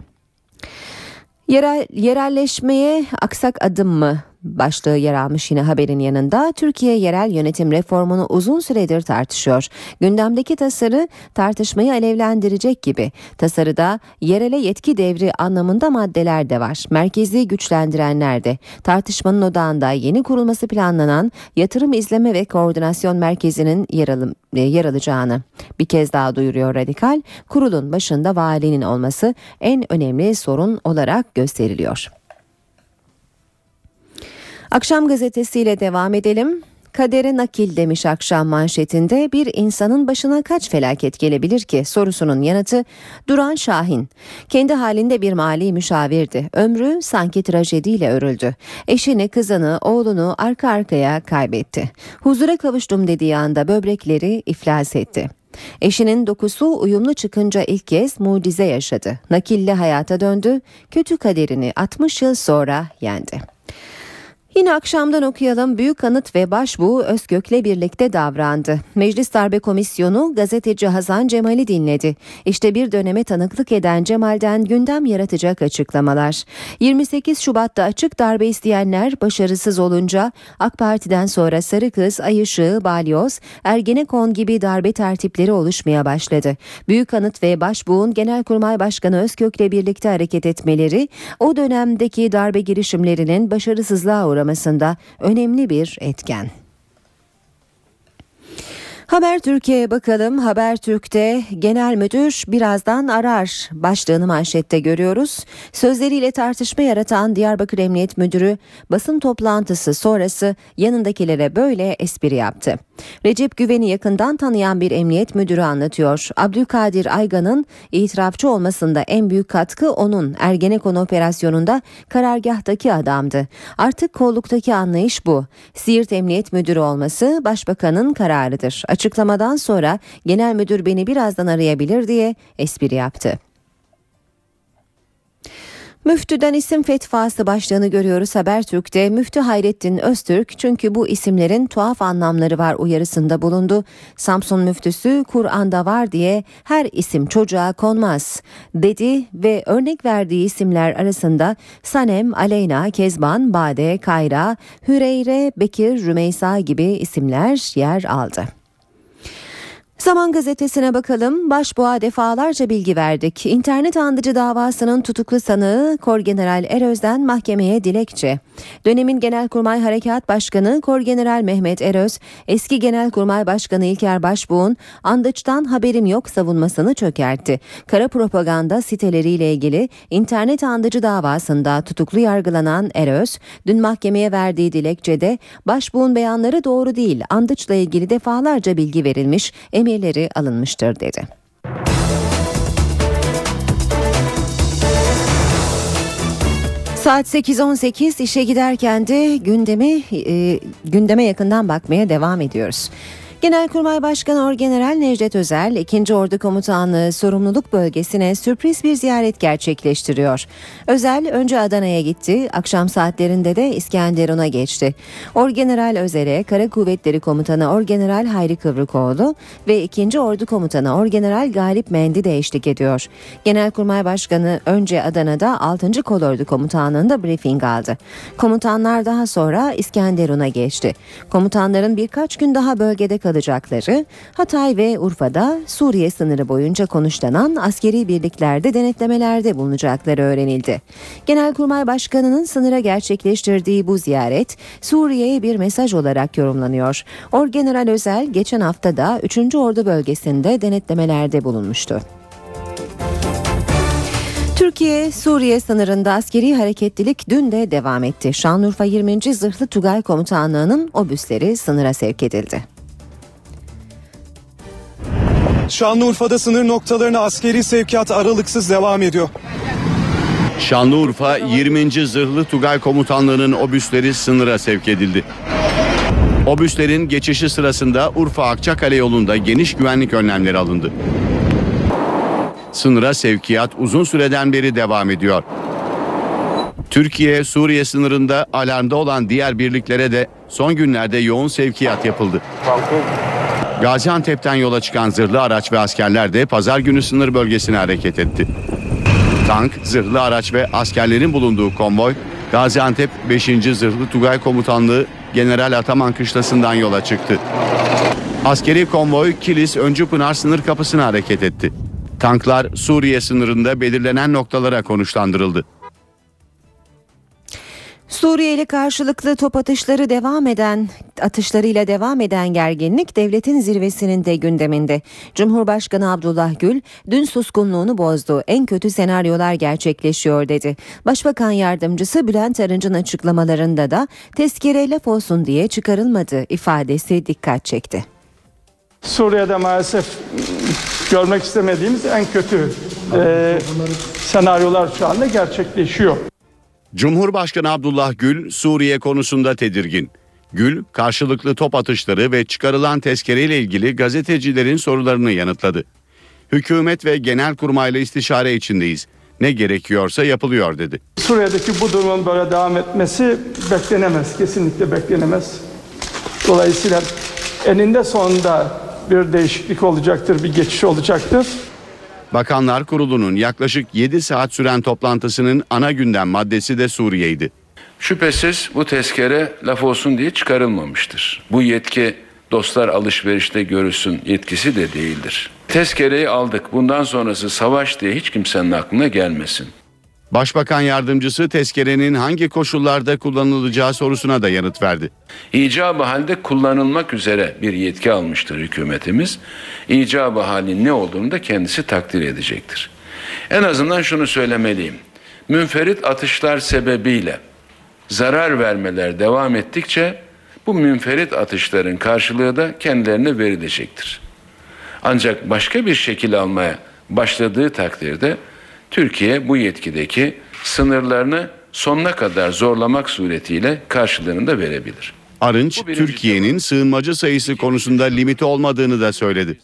Yerel, yerelleşmeye aksak adım mı? Başlığı yer almış yine haberin yanında Türkiye yerel yönetim reformunu uzun süredir tartışıyor. Gündemdeki tasarı tartışmayı alevlendirecek gibi. Tasarıda yerele yetki devri anlamında maddeler de var. Merkezi güçlendirenler de. Tartışmanın odağında yeni kurulması planlanan Yatırım İzleme ve Koordinasyon Merkezi'nin yer, alım, e, yer alacağını bir kez daha duyuruyor Radikal. Kurulun başında valinin olması en önemli sorun olarak gösteriliyor. Akşam gazetesiyle devam edelim. Kadere nakil demiş akşam manşetinde bir insanın başına kaç felaket gelebilir ki sorusunun yanıtı Duran Şahin. Kendi halinde bir mali müşavirdi. Ömrü sanki trajediyle örüldü. Eşini, kızını, oğlunu arka arkaya kaybetti. Huzura kavuştum dediği anda böbrekleri iflas etti. Eşinin dokusu uyumlu çıkınca ilk kez mucize yaşadı. Nakille hayata döndü, kötü kaderini 60 yıl sonra yendi. Yine akşamdan okuyalım Büyük Anıt ve Başbuğ Özgök'le birlikte davrandı. Meclis Darbe Komisyonu gazeteci Hasan Cemal'i dinledi. İşte bir döneme tanıklık eden Cemal'den gündem yaratacak açıklamalar. 28 Şubat'ta açık darbe isteyenler başarısız olunca AK Parti'den sonra Sarı Kız, Ay Işığı, Balyoz, Ergenekon gibi darbe tertipleri oluşmaya başladı. Büyük Anıt ve Başbuğ'un Genelkurmay Başkanı Özgök'le birlikte hareket etmeleri o dönemdeki darbe girişimlerinin başarısızlığa uğramasına önemli bir etken. Haber Türkiye'ye bakalım. Haber Türk'te genel müdür birazdan arar başlığını manşette görüyoruz. Sözleriyle tartışma yaratan Diyarbakır Emniyet Müdürü basın toplantısı sonrası yanındakilere böyle espri yaptı. Recep Güven'i yakından tanıyan bir emniyet müdürü anlatıyor. Abdülkadir Aygan'ın itirafçı olmasında en büyük katkı onun Ergenekon operasyonunda karargahtaki adamdı. Artık kolluktaki anlayış bu. Siirt Emniyet Müdürü olması başbakanın kararıdır. Açıklamadan sonra genel müdür beni birazdan arayabilir diye espri yaptı. Müftüden isim fetvası başlığını görüyoruz Habertürk'te. Müftü Hayrettin Öztürk çünkü bu isimlerin tuhaf anlamları var uyarısında bulundu. Samsun müftüsü Kur'an'da var diye her isim çocuğa konmaz dedi ve örnek verdiği isimler arasında Sanem, Aleyna, Kezban, Bade, Kayra, Hüreyre, Bekir, Rümeysa gibi isimler yer aldı. Zaman gazetesine bakalım. Başbuğa defalarca bilgi verdik. İnternet andıcı davasının tutuklu sanığı Korgeneral Eröz'den mahkemeye dilekçe. Dönemin Genelkurmay Harekat Başkanı Korgeneral Mehmet Eröz, eski Genelkurmay Başkanı İlker Başbuğ'un andıçtan haberim yok savunmasını çökertti. Kara propaganda siteleriyle ilgili internet andıcı davasında tutuklu yargılanan Eröz, dün mahkemeye verdiği dilekçede Başbuğ'un beyanları doğru değil, andıçla ilgili defalarca bilgi verilmiş, emirleri alınmıştır dedi. Saat 8.18 işe giderken de gündemi e, gündeme yakından bakmaya devam ediyoruz. Genelkurmay Başkanı Orgeneral Necdet Özel, 2. Ordu Komutanlığı sorumluluk bölgesine sürpriz bir ziyaret gerçekleştiriyor. Özel önce Adana'ya gitti, akşam saatlerinde de İskenderun'a geçti. Orgeneral Özel'e Kara Kuvvetleri Komutanı Orgeneral Hayri Kıvrıkoğlu ve 2. Ordu Komutanı Orgeneral Galip Mendi de eşlik ediyor. Genelkurmay Başkanı önce Adana'da 6. Kolordu Komutanlığı'nda briefing aldı. Komutanlar daha sonra İskenderun'a geçti. Komutanların birkaç gün daha bölgede kalacakları, Hatay ve Urfa'da Suriye sınırı boyunca konuşlanan askeri birliklerde denetlemelerde bulunacakları öğrenildi. Genelkurmay Başkanı'nın sınıra gerçekleştirdiği bu ziyaret Suriye'ye bir mesaj olarak yorumlanıyor. Orgeneral Özel geçen hafta da 3. Ordu bölgesinde denetlemelerde bulunmuştu. Türkiye Suriye sınırında askeri hareketlilik dün de devam etti. Şanlıurfa 20. Zırhlı Tugay Komutanlığı'nın obüsleri sınıra sevk edildi. Şanlıurfa'da sınır noktalarına askeri sevkiyat aralıksız devam ediyor. Şanlıurfa 20. Zırhlı Tugay Komutanlığı'nın obüsleri sınıra sevk edildi. Obüslerin geçişi sırasında Urfa Akçakale yolunda geniş güvenlik önlemleri alındı. Sınıra sevkiyat uzun süreden beri devam ediyor. Türkiye Suriye sınırında alarmda olan diğer birliklere de son günlerde yoğun sevkiyat yapıldı. Gaziantep'ten yola çıkan zırhlı araç ve askerler de pazar günü sınır bölgesine hareket etti. Tank, zırhlı araç ve askerlerin bulunduğu konvoy Gaziantep 5. Zırhlı Tugay Komutanlığı General Ataman Kışlası'ndan yola çıktı. Askeri konvoy Kilis Öncü Pınar sınır kapısına hareket etti. Tanklar Suriye sınırında belirlenen noktalara konuşlandırıldı. Suriye ile karşılıklı top atışları devam eden atışlarıyla devam eden gerginlik devletin zirvesinin de gündeminde. Cumhurbaşkanı Abdullah Gül dün suskunluğunu bozdu. En kötü senaryolar gerçekleşiyor dedi. Başbakan yardımcısı Bülent Arınç'ın açıklamalarında da tezkere laf olsun diye çıkarılmadı ifadesi dikkat çekti. Suriye'de maalesef görmek istemediğimiz en kötü e, senaryolar şu anda gerçekleşiyor. Cumhurbaşkanı Abdullah Gül Suriye konusunda tedirgin. Gül karşılıklı top atışları ve çıkarılan tezkereyle ilgili gazetecilerin sorularını yanıtladı. Hükümet ve genel kurmayla istişare içindeyiz. Ne gerekiyorsa yapılıyor dedi. Suriye'deki bu durumun böyle devam etmesi beklenemez. Kesinlikle beklenemez. Dolayısıyla eninde sonunda bir değişiklik olacaktır, bir geçiş olacaktır. Bakanlar Kurulu'nun yaklaşık 7 saat süren toplantısının ana gündem maddesi de Suriye'ydi. Şüphesiz bu tezkere laf olsun diye çıkarılmamıştır. Bu yetki dostlar alışverişte görülsün yetkisi de değildir. Tezkereyi aldık. Bundan sonrası savaş diye hiç kimsenin aklına gelmesin. Başbakan yardımcısı tezkerenin hangi koşullarda kullanılacağı sorusuna da yanıt verdi. İcabı halde kullanılmak üzere bir yetki almıştır hükümetimiz. İcabı halin ne olduğunu da kendisi takdir edecektir. En azından şunu söylemeliyim. Münferit atışlar sebebiyle zarar vermeler devam ettikçe bu münferit atışların karşılığı da kendilerine verilecektir. Ancak başka bir şekil almaya başladığı takdirde Türkiye bu yetkideki sınırlarını sonuna kadar zorlamak suretiyle karşılığını da verebilir. Arınç, Türkiye'nin sığınmacı sayısı konusunda limiti olmadığını da söyledi.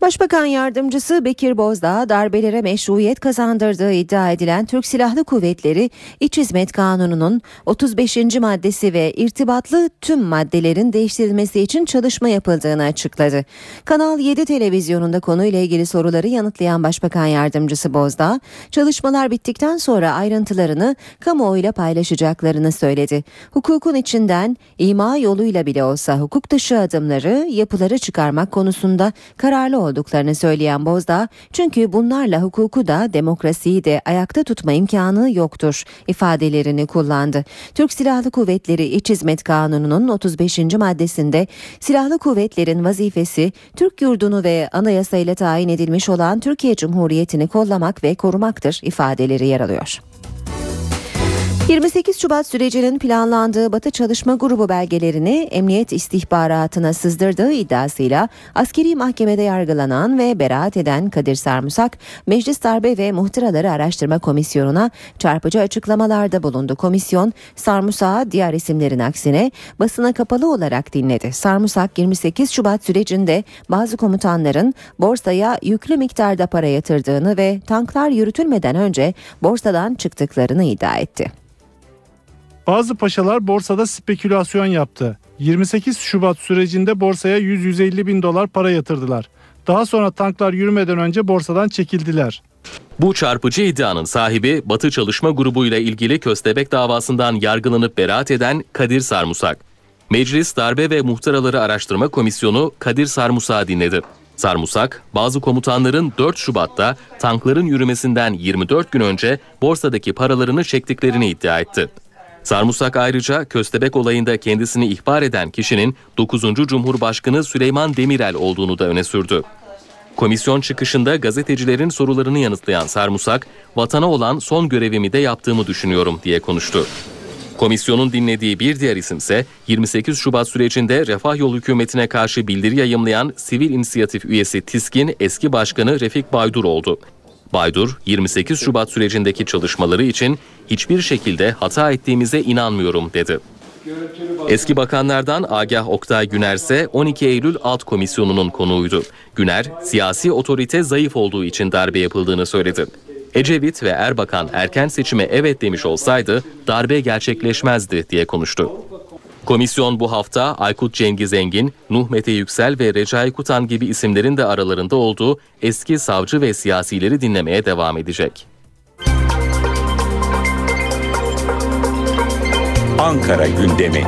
Başbakan yardımcısı Bekir Bozdağ darbelere meşruiyet kazandırdığı iddia edilen Türk Silahlı Kuvvetleri İç Hizmet Kanunu'nun 35. maddesi ve irtibatlı tüm maddelerin değiştirilmesi için çalışma yapıldığını açıkladı. Kanal 7 televizyonunda konuyla ilgili soruları yanıtlayan Başbakan yardımcısı Bozdağ, çalışmalar bittikten sonra ayrıntılarını kamuoyuyla paylaşacaklarını söyledi. Hukukun içinden ima yoluyla bile olsa hukuk dışı adımları, yapıları çıkarmak konusunda kararlı oldu olduklarını söyleyen Bozdağ, çünkü bunlarla hukuku da demokrasiyi de ayakta tutma imkanı yoktur ifadelerini kullandı. Türk Silahlı Kuvvetleri İç Hizmet Kanunu'nun 35. maddesinde silahlı kuvvetlerin vazifesi Türk yurdunu ve anayasayla tayin edilmiş olan Türkiye Cumhuriyeti'ni kollamak ve korumaktır ifadeleri yer alıyor. 28 Şubat sürecinin planlandığı Batı Çalışma Grubu belgelerini emniyet istihbaratına sızdırdığı iddiasıyla askeri mahkemede yargılanan ve beraat eden Kadir Sarmısak, Meclis Darbe ve Muhtıraları Araştırma Komisyonu'na çarpıcı açıklamalarda bulundu. Komisyon, Sarmısak'ı diğer isimlerin aksine basına kapalı olarak dinledi. Sarmısak 28 Şubat sürecinde bazı komutanların borsaya yüklü miktarda para yatırdığını ve tanklar yürütülmeden önce borsadan çıktıklarını iddia etti. Bazı paşalar borsada spekülasyon yaptı. 28 Şubat sürecinde borsaya 100-150 bin dolar para yatırdılar. Daha sonra tanklar yürümeden önce borsadan çekildiler. Bu çarpıcı iddianın sahibi Batı Çalışma Grubu ile ilgili Köstebek davasından yargılanıp beraat eden Kadir Sarmusak. Meclis Darbe ve Muhtaraları Araştırma Komisyonu Kadir Sarmusak'ı dinledi. Sarmusak, bazı komutanların 4 Şubat'ta tankların yürümesinden 24 gün önce borsadaki paralarını çektiklerini iddia etti. Sarmusak ayrıca Köstebek olayında kendisini ihbar eden kişinin 9. Cumhurbaşkanı Süleyman Demirel olduğunu da öne sürdü. Komisyon çıkışında gazetecilerin sorularını yanıtlayan Sarmusak, vatana olan son görevimi de yaptığımı düşünüyorum diye konuştu. Komisyonun dinlediği bir diğer isimse 28 Şubat sürecinde Refah Yol hükümetine karşı bildiri yayımlayan Sivil İnisiyatif üyesi TİSK'in eski başkanı Refik Baydur oldu. Baydur, 28 Şubat sürecindeki çalışmaları için hiçbir şekilde hata ettiğimize inanmıyorum dedi. Eski bakanlardan Agah Oktay Güner ise 12 Eylül Alt Komisyonu'nun konuğuydu. Güner, siyasi otorite zayıf olduğu için darbe yapıldığını söyledi. Ecevit ve Erbakan erken seçime evet demiş olsaydı darbe gerçekleşmezdi diye konuştu. Komisyon bu hafta Aykut Cengiz Engin, Nuh Mete Yüksel ve Recai Kutan gibi isimlerin de aralarında olduğu eski savcı ve siyasileri dinlemeye devam edecek. Ankara gündemi.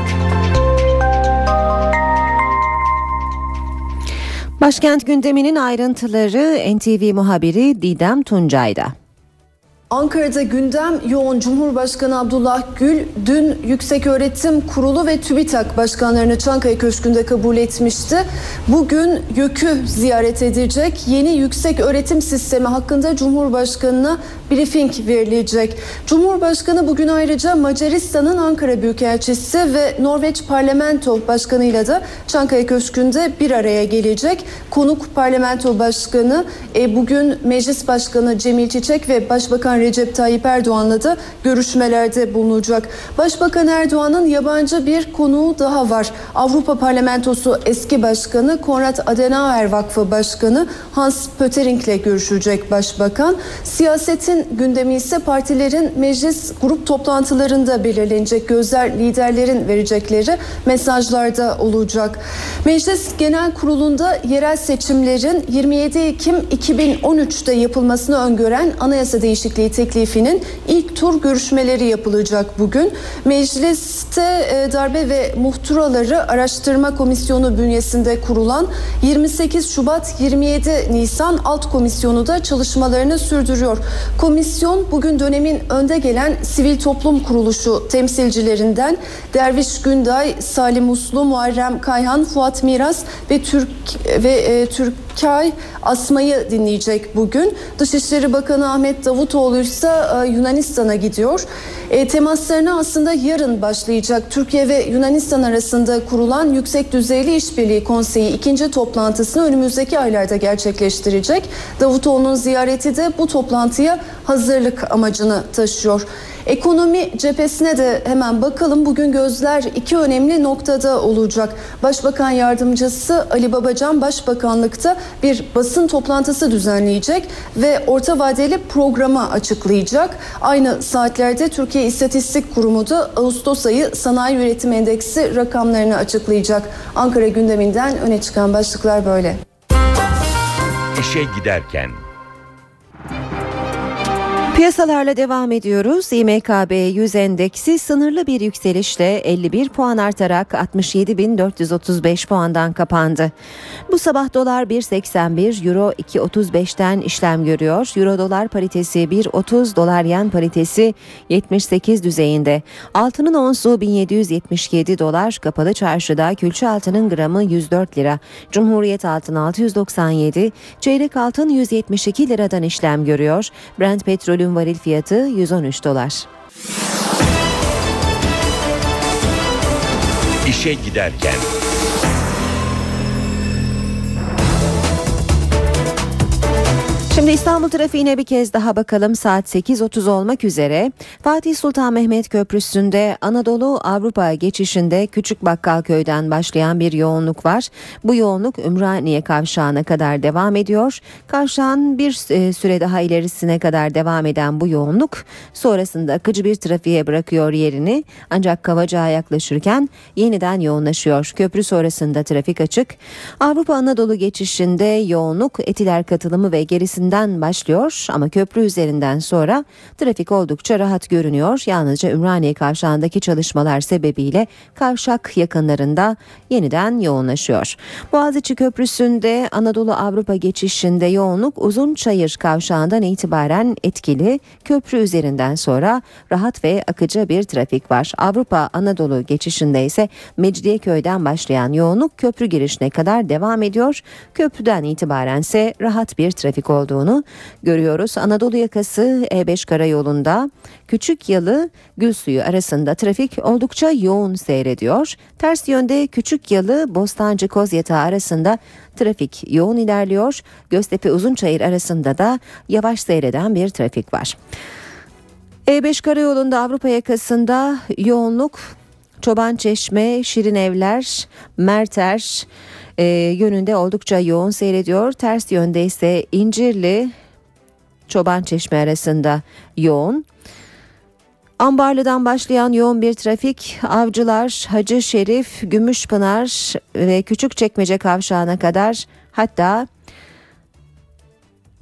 Başkent gündeminin ayrıntıları NTV muhabiri Didem Tuncay'da. Ankara'da gündem yoğun Cumhurbaşkanı Abdullah Gül dün Yüksek Öğretim Kurulu ve TÜBİTAK başkanlarını Çankaya Köşkü'nde kabul etmişti. Bugün YÖK'ü ziyaret edecek. Yeni yüksek öğretim sistemi hakkında Cumhurbaşkanı'na briefing verilecek. Cumhurbaşkanı bugün ayrıca Macaristan'ın Ankara Büyükelçisi ve Norveç Parlamento Başkanı'yla da Çankaya Köşkü'nde bir araya gelecek. Konuk Parlamento Başkanı e, bugün Meclis Başkanı Cemil Çiçek ve Başbakan Recep Tayyip Erdoğan'la da görüşmelerde bulunacak. Başbakan Erdoğan'ın yabancı bir konuğu daha var. Avrupa Parlamentosu eski başkanı Konrad Adenauer Vakfı Başkanı Hans Pöttering'le görüşecek başbakan. Siyasetin gündemi ise partilerin meclis grup toplantılarında belirlenecek. Gözler liderlerin verecekleri mesajlarda olacak. Meclis Genel Kurulu'nda yerel seçimlerin 27 Ekim 2013'te yapılmasını öngören anayasa değişikliği teklifinin ilk tur görüşmeleri yapılacak bugün. Mecliste e, darbe ve muhturaları araştırma komisyonu bünyesinde kurulan 28 Şubat 27 Nisan alt komisyonu da çalışmalarını sürdürüyor. Komisyon bugün dönemin önde gelen sivil toplum kuruluşu temsilcilerinden Derviş Günday, Salim Uslu, Muharrem Kayhan, Fuat Miras ve Türk ve e, Türkay Asma'yı dinleyecek bugün. Dışişleri Bakanı Ahmet Davutoğlu ise e, Yunanistan'a gidiyor. E, temaslarına aslında yarın başlayacak Türkiye ve Yunanistan arasında kurulan Yüksek Düzeyli İşbirliği Konseyi ikinci toplantısını önümüzdeki aylarda gerçekleştirecek. Davutoğlu'nun ziyareti de bu toplantıya hazırlık amacını taşıyor. Ekonomi cephesine de hemen bakalım. Bugün gözler iki önemli noktada olacak. Başbakan yardımcısı Ali Babacan Başbakanlıkta bir basın toplantısı düzenleyecek ve orta vadeli programı açıklayacak. Aynı saatlerde Türkiye İstatistik Kurumu da Ağustos ayı sanayi üretim endeksi rakamlarını açıklayacak. Ankara gündeminden öne çıkan başlıklar böyle. İşe giderken Piyasalarla devam ediyoruz. İMKB 100 endeksi sınırlı bir yükselişle 51 puan artarak 67.435 puandan kapandı. Bu sabah dolar 1.81, euro 2.35'ten işlem görüyor. Euro dolar paritesi 1.30, dolar yen paritesi 78 düzeyinde. Altının onsu 1777 dolar, kapalı çarşıda külçe altının gramı 104 lira. Cumhuriyet altın 697, çeyrek altın 172 liradan işlem görüyor. Brent petrolün varil fiyatı 113 dolar. İşe giderken Şimdi İstanbul trafiğine bir kez daha bakalım saat 8.30 olmak üzere. Fatih Sultan Mehmet Köprüsü'nde Anadolu Avrupa geçişinde Küçük Bakkalköy'den başlayan bir yoğunluk var. Bu yoğunluk Ümraniye kavşağına kadar devam ediyor. Kavşağın bir e, süre daha ilerisine kadar devam eden bu yoğunluk sonrasında akıcı bir trafiğe bırakıyor yerini. Ancak Kavacığa yaklaşırken yeniden yoğunlaşıyor. Köprü sonrasında trafik açık. Avrupa Anadolu geçişinde yoğunluk Etiler katılımı ve gerisi üzerinden başlıyor ama köprü üzerinden sonra trafik oldukça rahat görünüyor. Yalnızca Ümraniye kavşağındaki çalışmalar sebebiyle kavşak yakınlarında yeniden yoğunlaşıyor. Boğaziçi Köprüsü'nde Anadolu Avrupa geçişinde yoğunluk uzun çayır kavşağından itibaren etkili. Köprü üzerinden sonra rahat ve akıcı bir trafik var. Avrupa Anadolu geçişinde ise Mecidiyeköy'den başlayan yoğunluk köprü girişine kadar devam ediyor. Köprüden itibaren ise rahat bir trafik oldu olduğunu görüyoruz. Anadolu yakası E5 karayolunda Küçük Yalı Gülsuyu arasında trafik oldukça yoğun seyrediyor. Ters yönde Küçük Yalı Bostancı Kozyatağı arasında trafik yoğun ilerliyor. Göztepe Uzunçayır arasında da yavaş seyreden bir trafik var. E5 karayolunda Avrupa yakasında yoğunluk Çoban Çeşme, Şirin Evler, Merter, e, yönünde oldukça yoğun seyrediyor. Ters yönde ise İncirli Çoban Çeşme arasında yoğun. Ambarlı'dan başlayan yoğun bir trafik Avcılar, Hacı Şerif, Gümüşpınar ve Küçükçekmece kavşağına kadar hatta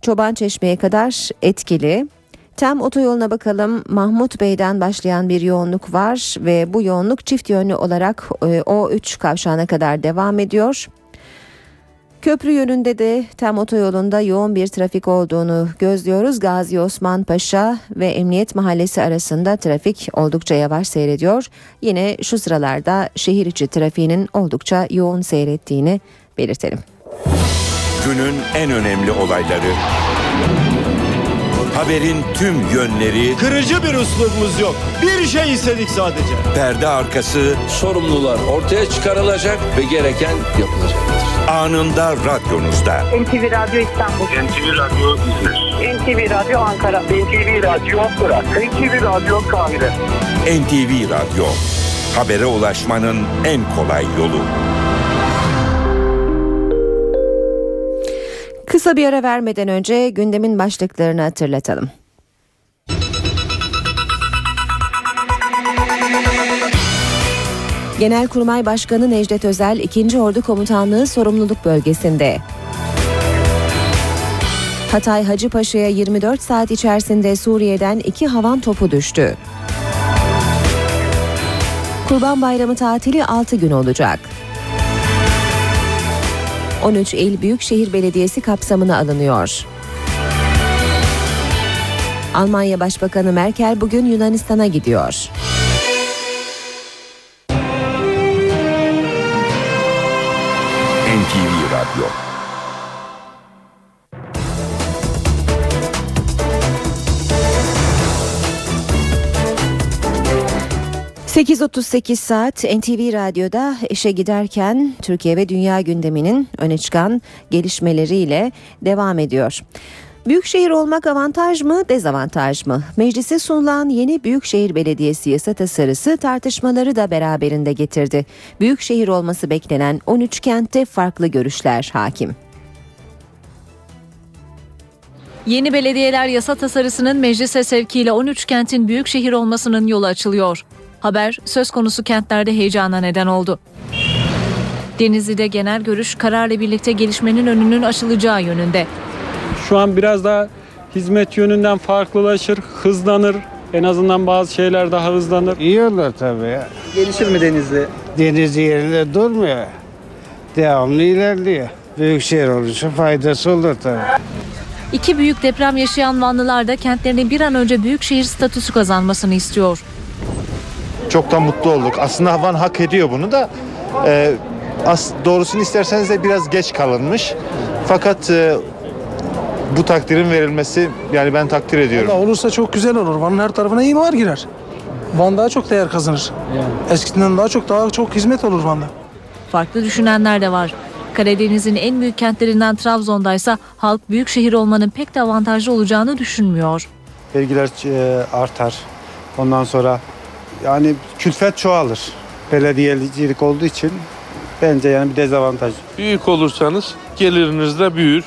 Çoban Çeşme'ye kadar etkili. Tem otoyoluna bakalım. Mahmut Bey'den başlayan bir yoğunluk var ve bu yoğunluk çift yönlü olarak e, O3 kavşağına kadar devam ediyor. Köprü yönünde de Tem otoyolunda yoğun bir trafik olduğunu gözlüyoruz. Gazi Osman Paşa ve Emniyet Mahallesi arasında trafik oldukça yavaş seyrediyor. Yine şu sıralarda şehir içi trafiğinin oldukça yoğun seyrettiğini belirtelim. Günün en önemli olayları. Haberin tüm yönleri. Kırıcı bir üslubumuz yok. Bir şey istedik sadece. Perde arkası. Sorumlular ortaya çıkarılacak ve gereken yapılacaktır. Anında radyonuzda. NTV Radyo İstanbul. NTV Radyo İzmir. NTV Radyo Ankara. NTV Radyo Irak. NTV Radyo Kahire. NTV Radyo. Habere ulaşmanın en kolay yolu. Kısa bir ara vermeden önce gündemin başlıklarını hatırlatalım. Genelkurmay Başkanı Necdet Özel 2. Ordu Komutanlığı sorumluluk bölgesinde. Hatay Hacıpaşa'ya 24 saat içerisinde Suriye'den iki havan topu düştü. Kurban Bayramı tatili 6 gün olacak. 13 il Büyükşehir Belediyesi kapsamına alınıyor. Almanya Başbakanı Merkel bugün Yunanistan'a gidiyor. NTV Radyo. ...8.38 saat NTV Radyo'da işe giderken... ...Türkiye ve dünya gündeminin öne çıkan gelişmeleriyle devam ediyor. Büyükşehir olmak avantaj mı, dezavantaj mı? Meclise sunulan yeni Büyükşehir Belediyesi yasa tasarısı tartışmaları da beraberinde getirdi. Büyükşehir olması beklenen 13 kentte farklı görüşler hakim. Yeni belediyeler yasa tasarısının meclise sevkiyle 13 kentin büyük şehir olmasının yolu açılıyor. Haber söz konusu kentlerde heyecana neden oldu. Denizli'de genel görüş kararla birlikte gelişmenin önünün açılacağı yönünde. Şu an biraz daha hizmet yönünden farklılaşır, hızlanır. En azından bazı şeyler daha hızlanır. İyi olur tabii ya. Gelişir mi Denizli? Denizli yerinde durmuyor. Devamlı ilerliyor. Büyükşehir oluşu faydası olur tabii. İki büyük deprem yaşayan Vanlılar da kentlerinin bir an önce büyük şehir statüsü kazanmasını istiyor. Çok da mutlu olduk. Aslında Van hak ediyor bunu da. E, as, doğrusunu isterseniz de biraz geç kalınmış. Fakat e, bu takdirin verilmesi yani ben takdir ediyorum. Valla olursa çok güzel olur. Van'ın her tarafına imar girer. Van daha çok değer kazanır. Eskiden daha çok daha çok hizmet olur Van'da. Farklı düşünenler de var. Karadeniz'in en büyük kentlerinden Trabzon'daysa halk büyük şehir olmanın pek de avantajlı olacağını düşünmüyor. Vergiler e, artar. Ondan sonra yani külfet çoğalır. Belediyecilik olduğu için bence yani bir dezavantaj. Büyük olursanız geliriniz de büyür.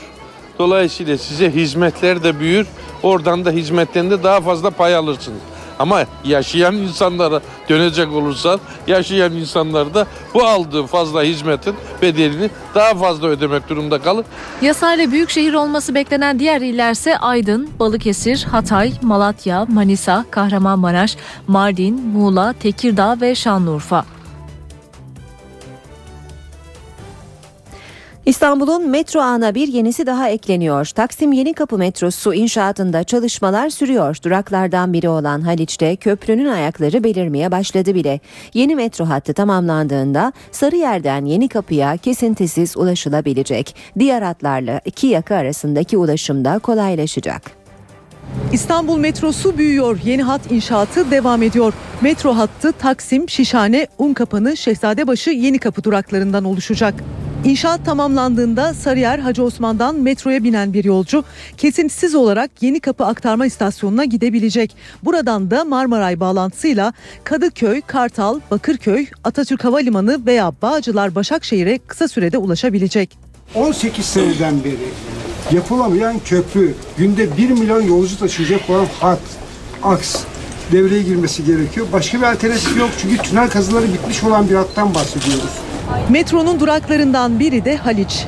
Dolayısıyla size hizmetler de büyür. Oradan da hizmetten de daha fazla pay alırsınız. Ama yaşayan insanlara dönecek olursan yaşayan insanlar da bu aldığı fazla hizmetin bedelini daha fazla ödemek durumunda kalır. Yasayla büyük şehir olması beklenen diğer illerse Aydın, Balıkesir, Hatay, Malatya, Manisa, Kahramanmaraş, Mardin, Muğla, Tekirdağ ve Şanlıurfa. İstanbul'un metro ağına bir yenisi daha ekleniyor. Taksim Yenikapı metrosu inşaatında çalışmalar sürüyor. Duraklardan biri olan Haliç'te köprünün ayakları belirmeye başladı bile. Yeni metro hattı tamamlandığında Sarıyer'den Yenikapı'ya kesintisiz ulaşılabilecek. Diğer hatlarla iki yaka arasındaki ulaşım da kolaylaşacak. İstanbul metrosu büyüyor. Yeni hat inşaatı devam ediyor. Metro hattı Taksim, Şişhane, Unkapanı, Şehzadebaşı, Yenikapı duraklarından oluşacak. İnşaat tamamlandığında Sarıyer Hacı Osman'dan metroya binen bir yolcu kesintisiz olarak Yenikapı aktarma istasyonuna gidebilecek. Buradan da Marmaray bağlantısıyla Kadıköy, Kartal, Bakırköy, Atatürk Havalimanı veya Bağcılar Başakşehir'e kısa sürede ulaşabilecek. 18 seneden beri yapılamayan köprü, günde 1 milyon yolcu taşıyacak olan hat, aks devreye girmesi gerekiyor. Başka bir alternatif yok çünkü tünel kazıları bitmiş olan bir hattan bahsediyoruz. Metronun duraklarından biri de Haliç.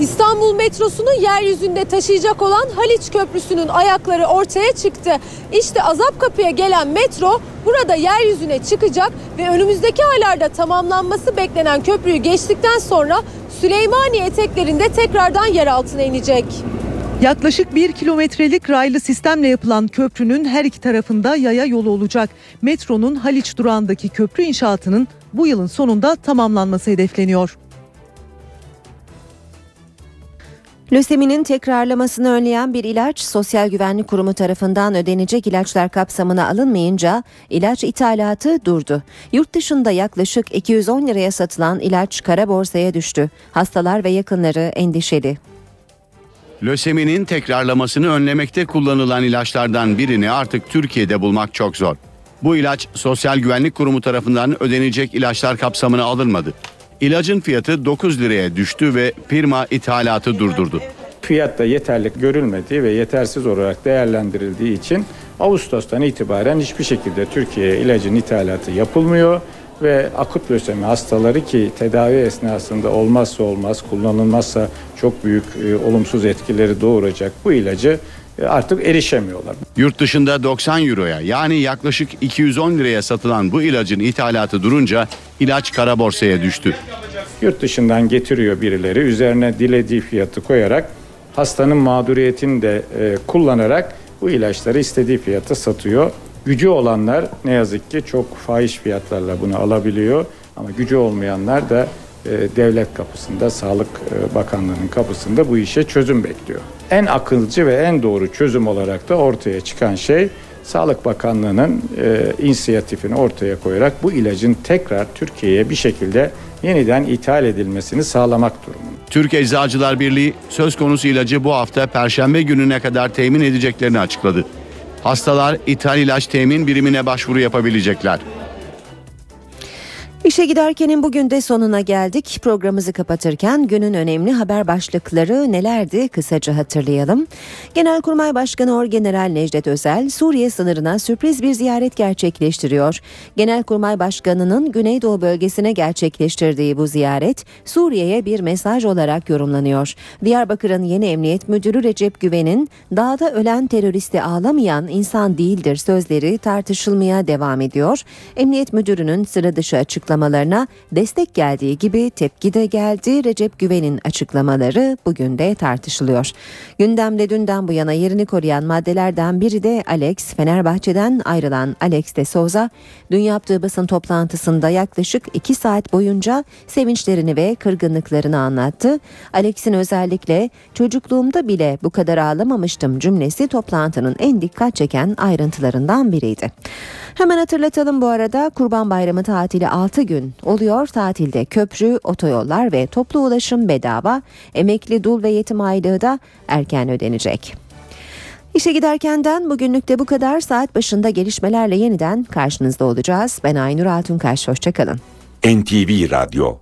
İstanbul metrosunu yeryüzünde taşıyacak olan Haliç Köprüsü'nün ayakları ortaya çıktı. İşte Azapkapı'ya gelen metro burada yeryüzüne çıkacak ve önümüzdeki aylarda tamamlanması beklenen köprüyü geçtikten sonra Süleymaniye eteklerinde tekrardan yer altına inecek. Yaklaşık bir kilometrelik raylı sistemle yapılan köprünün her iki tarafında yaya yolu olacak. Metronun Haliç durağındaki köprü inşaatının bu yılın sonunda tamamlanması hedefleniyor. Löseminin tekrarlamasını önleyen bir ilaç Sosyal Güvenlik Kurumu tarafından ödenecek ilaçlar kapsamına alınmayınca ilaç ithalatı durdu. Yurt dışında yaklaşık 210 liraya satılan ilaç kara borsaya düştü. Hastalar ve yakınları endişeli. Löseminin tekrarlamasını önlemekte kullanılan ilaçlardan birini artık Türkiye'de bulmak çok zor. Bu ilaç Sosyal Güvenlik Kurumu tarafından ödenecek ilaçlar kapsamına alınmadı. İlacın fiyatı 9 liraya düştü ve firma ithalatı durdurdu. Fiyatta yeterlik görülmediği ve yetersiz olarak değerlendirildiği için Ağustos'tan itibaren hiçbir şekilde Türkiye'ye ilacın ithalatı yapılmıyor ve akut lösemi hastaları ki tedavi esnasında olmazsa olmaz kullanılmazsa çok büyük e, olumsuz etkileri doğuracak bu ilacı artık erişemiyorlar. Yurt dışında 90 euroya yani yaklaşık 210 liraya satılan bu ilacın ithalatı durunca ilaç kara borsaya düştü. Yurt dışından getiriyor birileri üzerine dilediği fiyatı koyarak hastanın mağduriyetini de e, kullanarak bu ilaçları istediği fiyata satıyor. Gücü olanlar ne yazık ki çok fahiş fiyatlarla bunu alabiliyor ama gücü olmayanlar da e, devlet kapısında, Sağlık e, Bakanlığı'nın kapısında bu işe çözüm bekliyor. En akılcı ve en doğru çözüm olarak da ortaya çıkan şey Sağlık Bakanlığı'nın e, inisiyatifini ortaya koyarak bu ilacın tekrar Türkiye'ye bir şekilde yeniden ithal edilmesini sağlamak durumunda. Türk Eczacılar Birliği söz konusu ilacı bu hafta Perşembe gününe kadar temin edeceklerini açıkladı. Hastalar ithal ilaç temin birimine başvuru yapabilecekler. İşe giderkenin bugün de sonuna geldik. Programımızı kapatırken günün önemli haber başlıkları nelerdi kısaca hatırlayalım. Genelkurmay Başkanı Orgeneral Necdet Özel Suriye sınırına sürpriz bir ziyaret gerçekleştiriyor. Genelkurmay Başkanı'nın Güneydoğu bölgesine gerçekleştirdiği bu ziyaret Suriye'ye bir mesaj olarak yorumlanıyor. Diyarbakır'ın yeni emniyet müdürü Recep Güven'in dağda ölen teröristi ağlamayan insan değildir sözleri tartışılmaya devam ediyor. Emniyet müdürünün sıra dışı açıklamaları açıklamalarına destek geldiği gibi tepki de geldi. Recep Güven'in açıklamaları bugün de tartışılıyor. Gündemde dünden bu yana yerini koruyan maddelerden biri de Alex. Fenerbahçe'den ayrılan Alex de Souza dün yaptığı basın toplantısında yaklaşık 2 saat boyunca sevinçlerini ve kırgınlıklarını anlattı. Alex'in özellikle çocukluğumda bile bu kadar ağlamamıştım cümlesi toplantının en dikkat çeken ayrıntılarından biriydi. Hemen hatırlatalım bu arada Kurban Bayramı tatili 6 gün oluyor. Tatilde köprü, otoyollar ve toplu ulaşım bedava. Emekli dul ve yetim aylığı da erken ödenecek. İşe giderkenden bugünlük de bu kadar. Saat başında gelişmelerle yeniden karşınızda olacağız. Ben Aynur Altunkaş. Hoşçakalın. NTV Radyo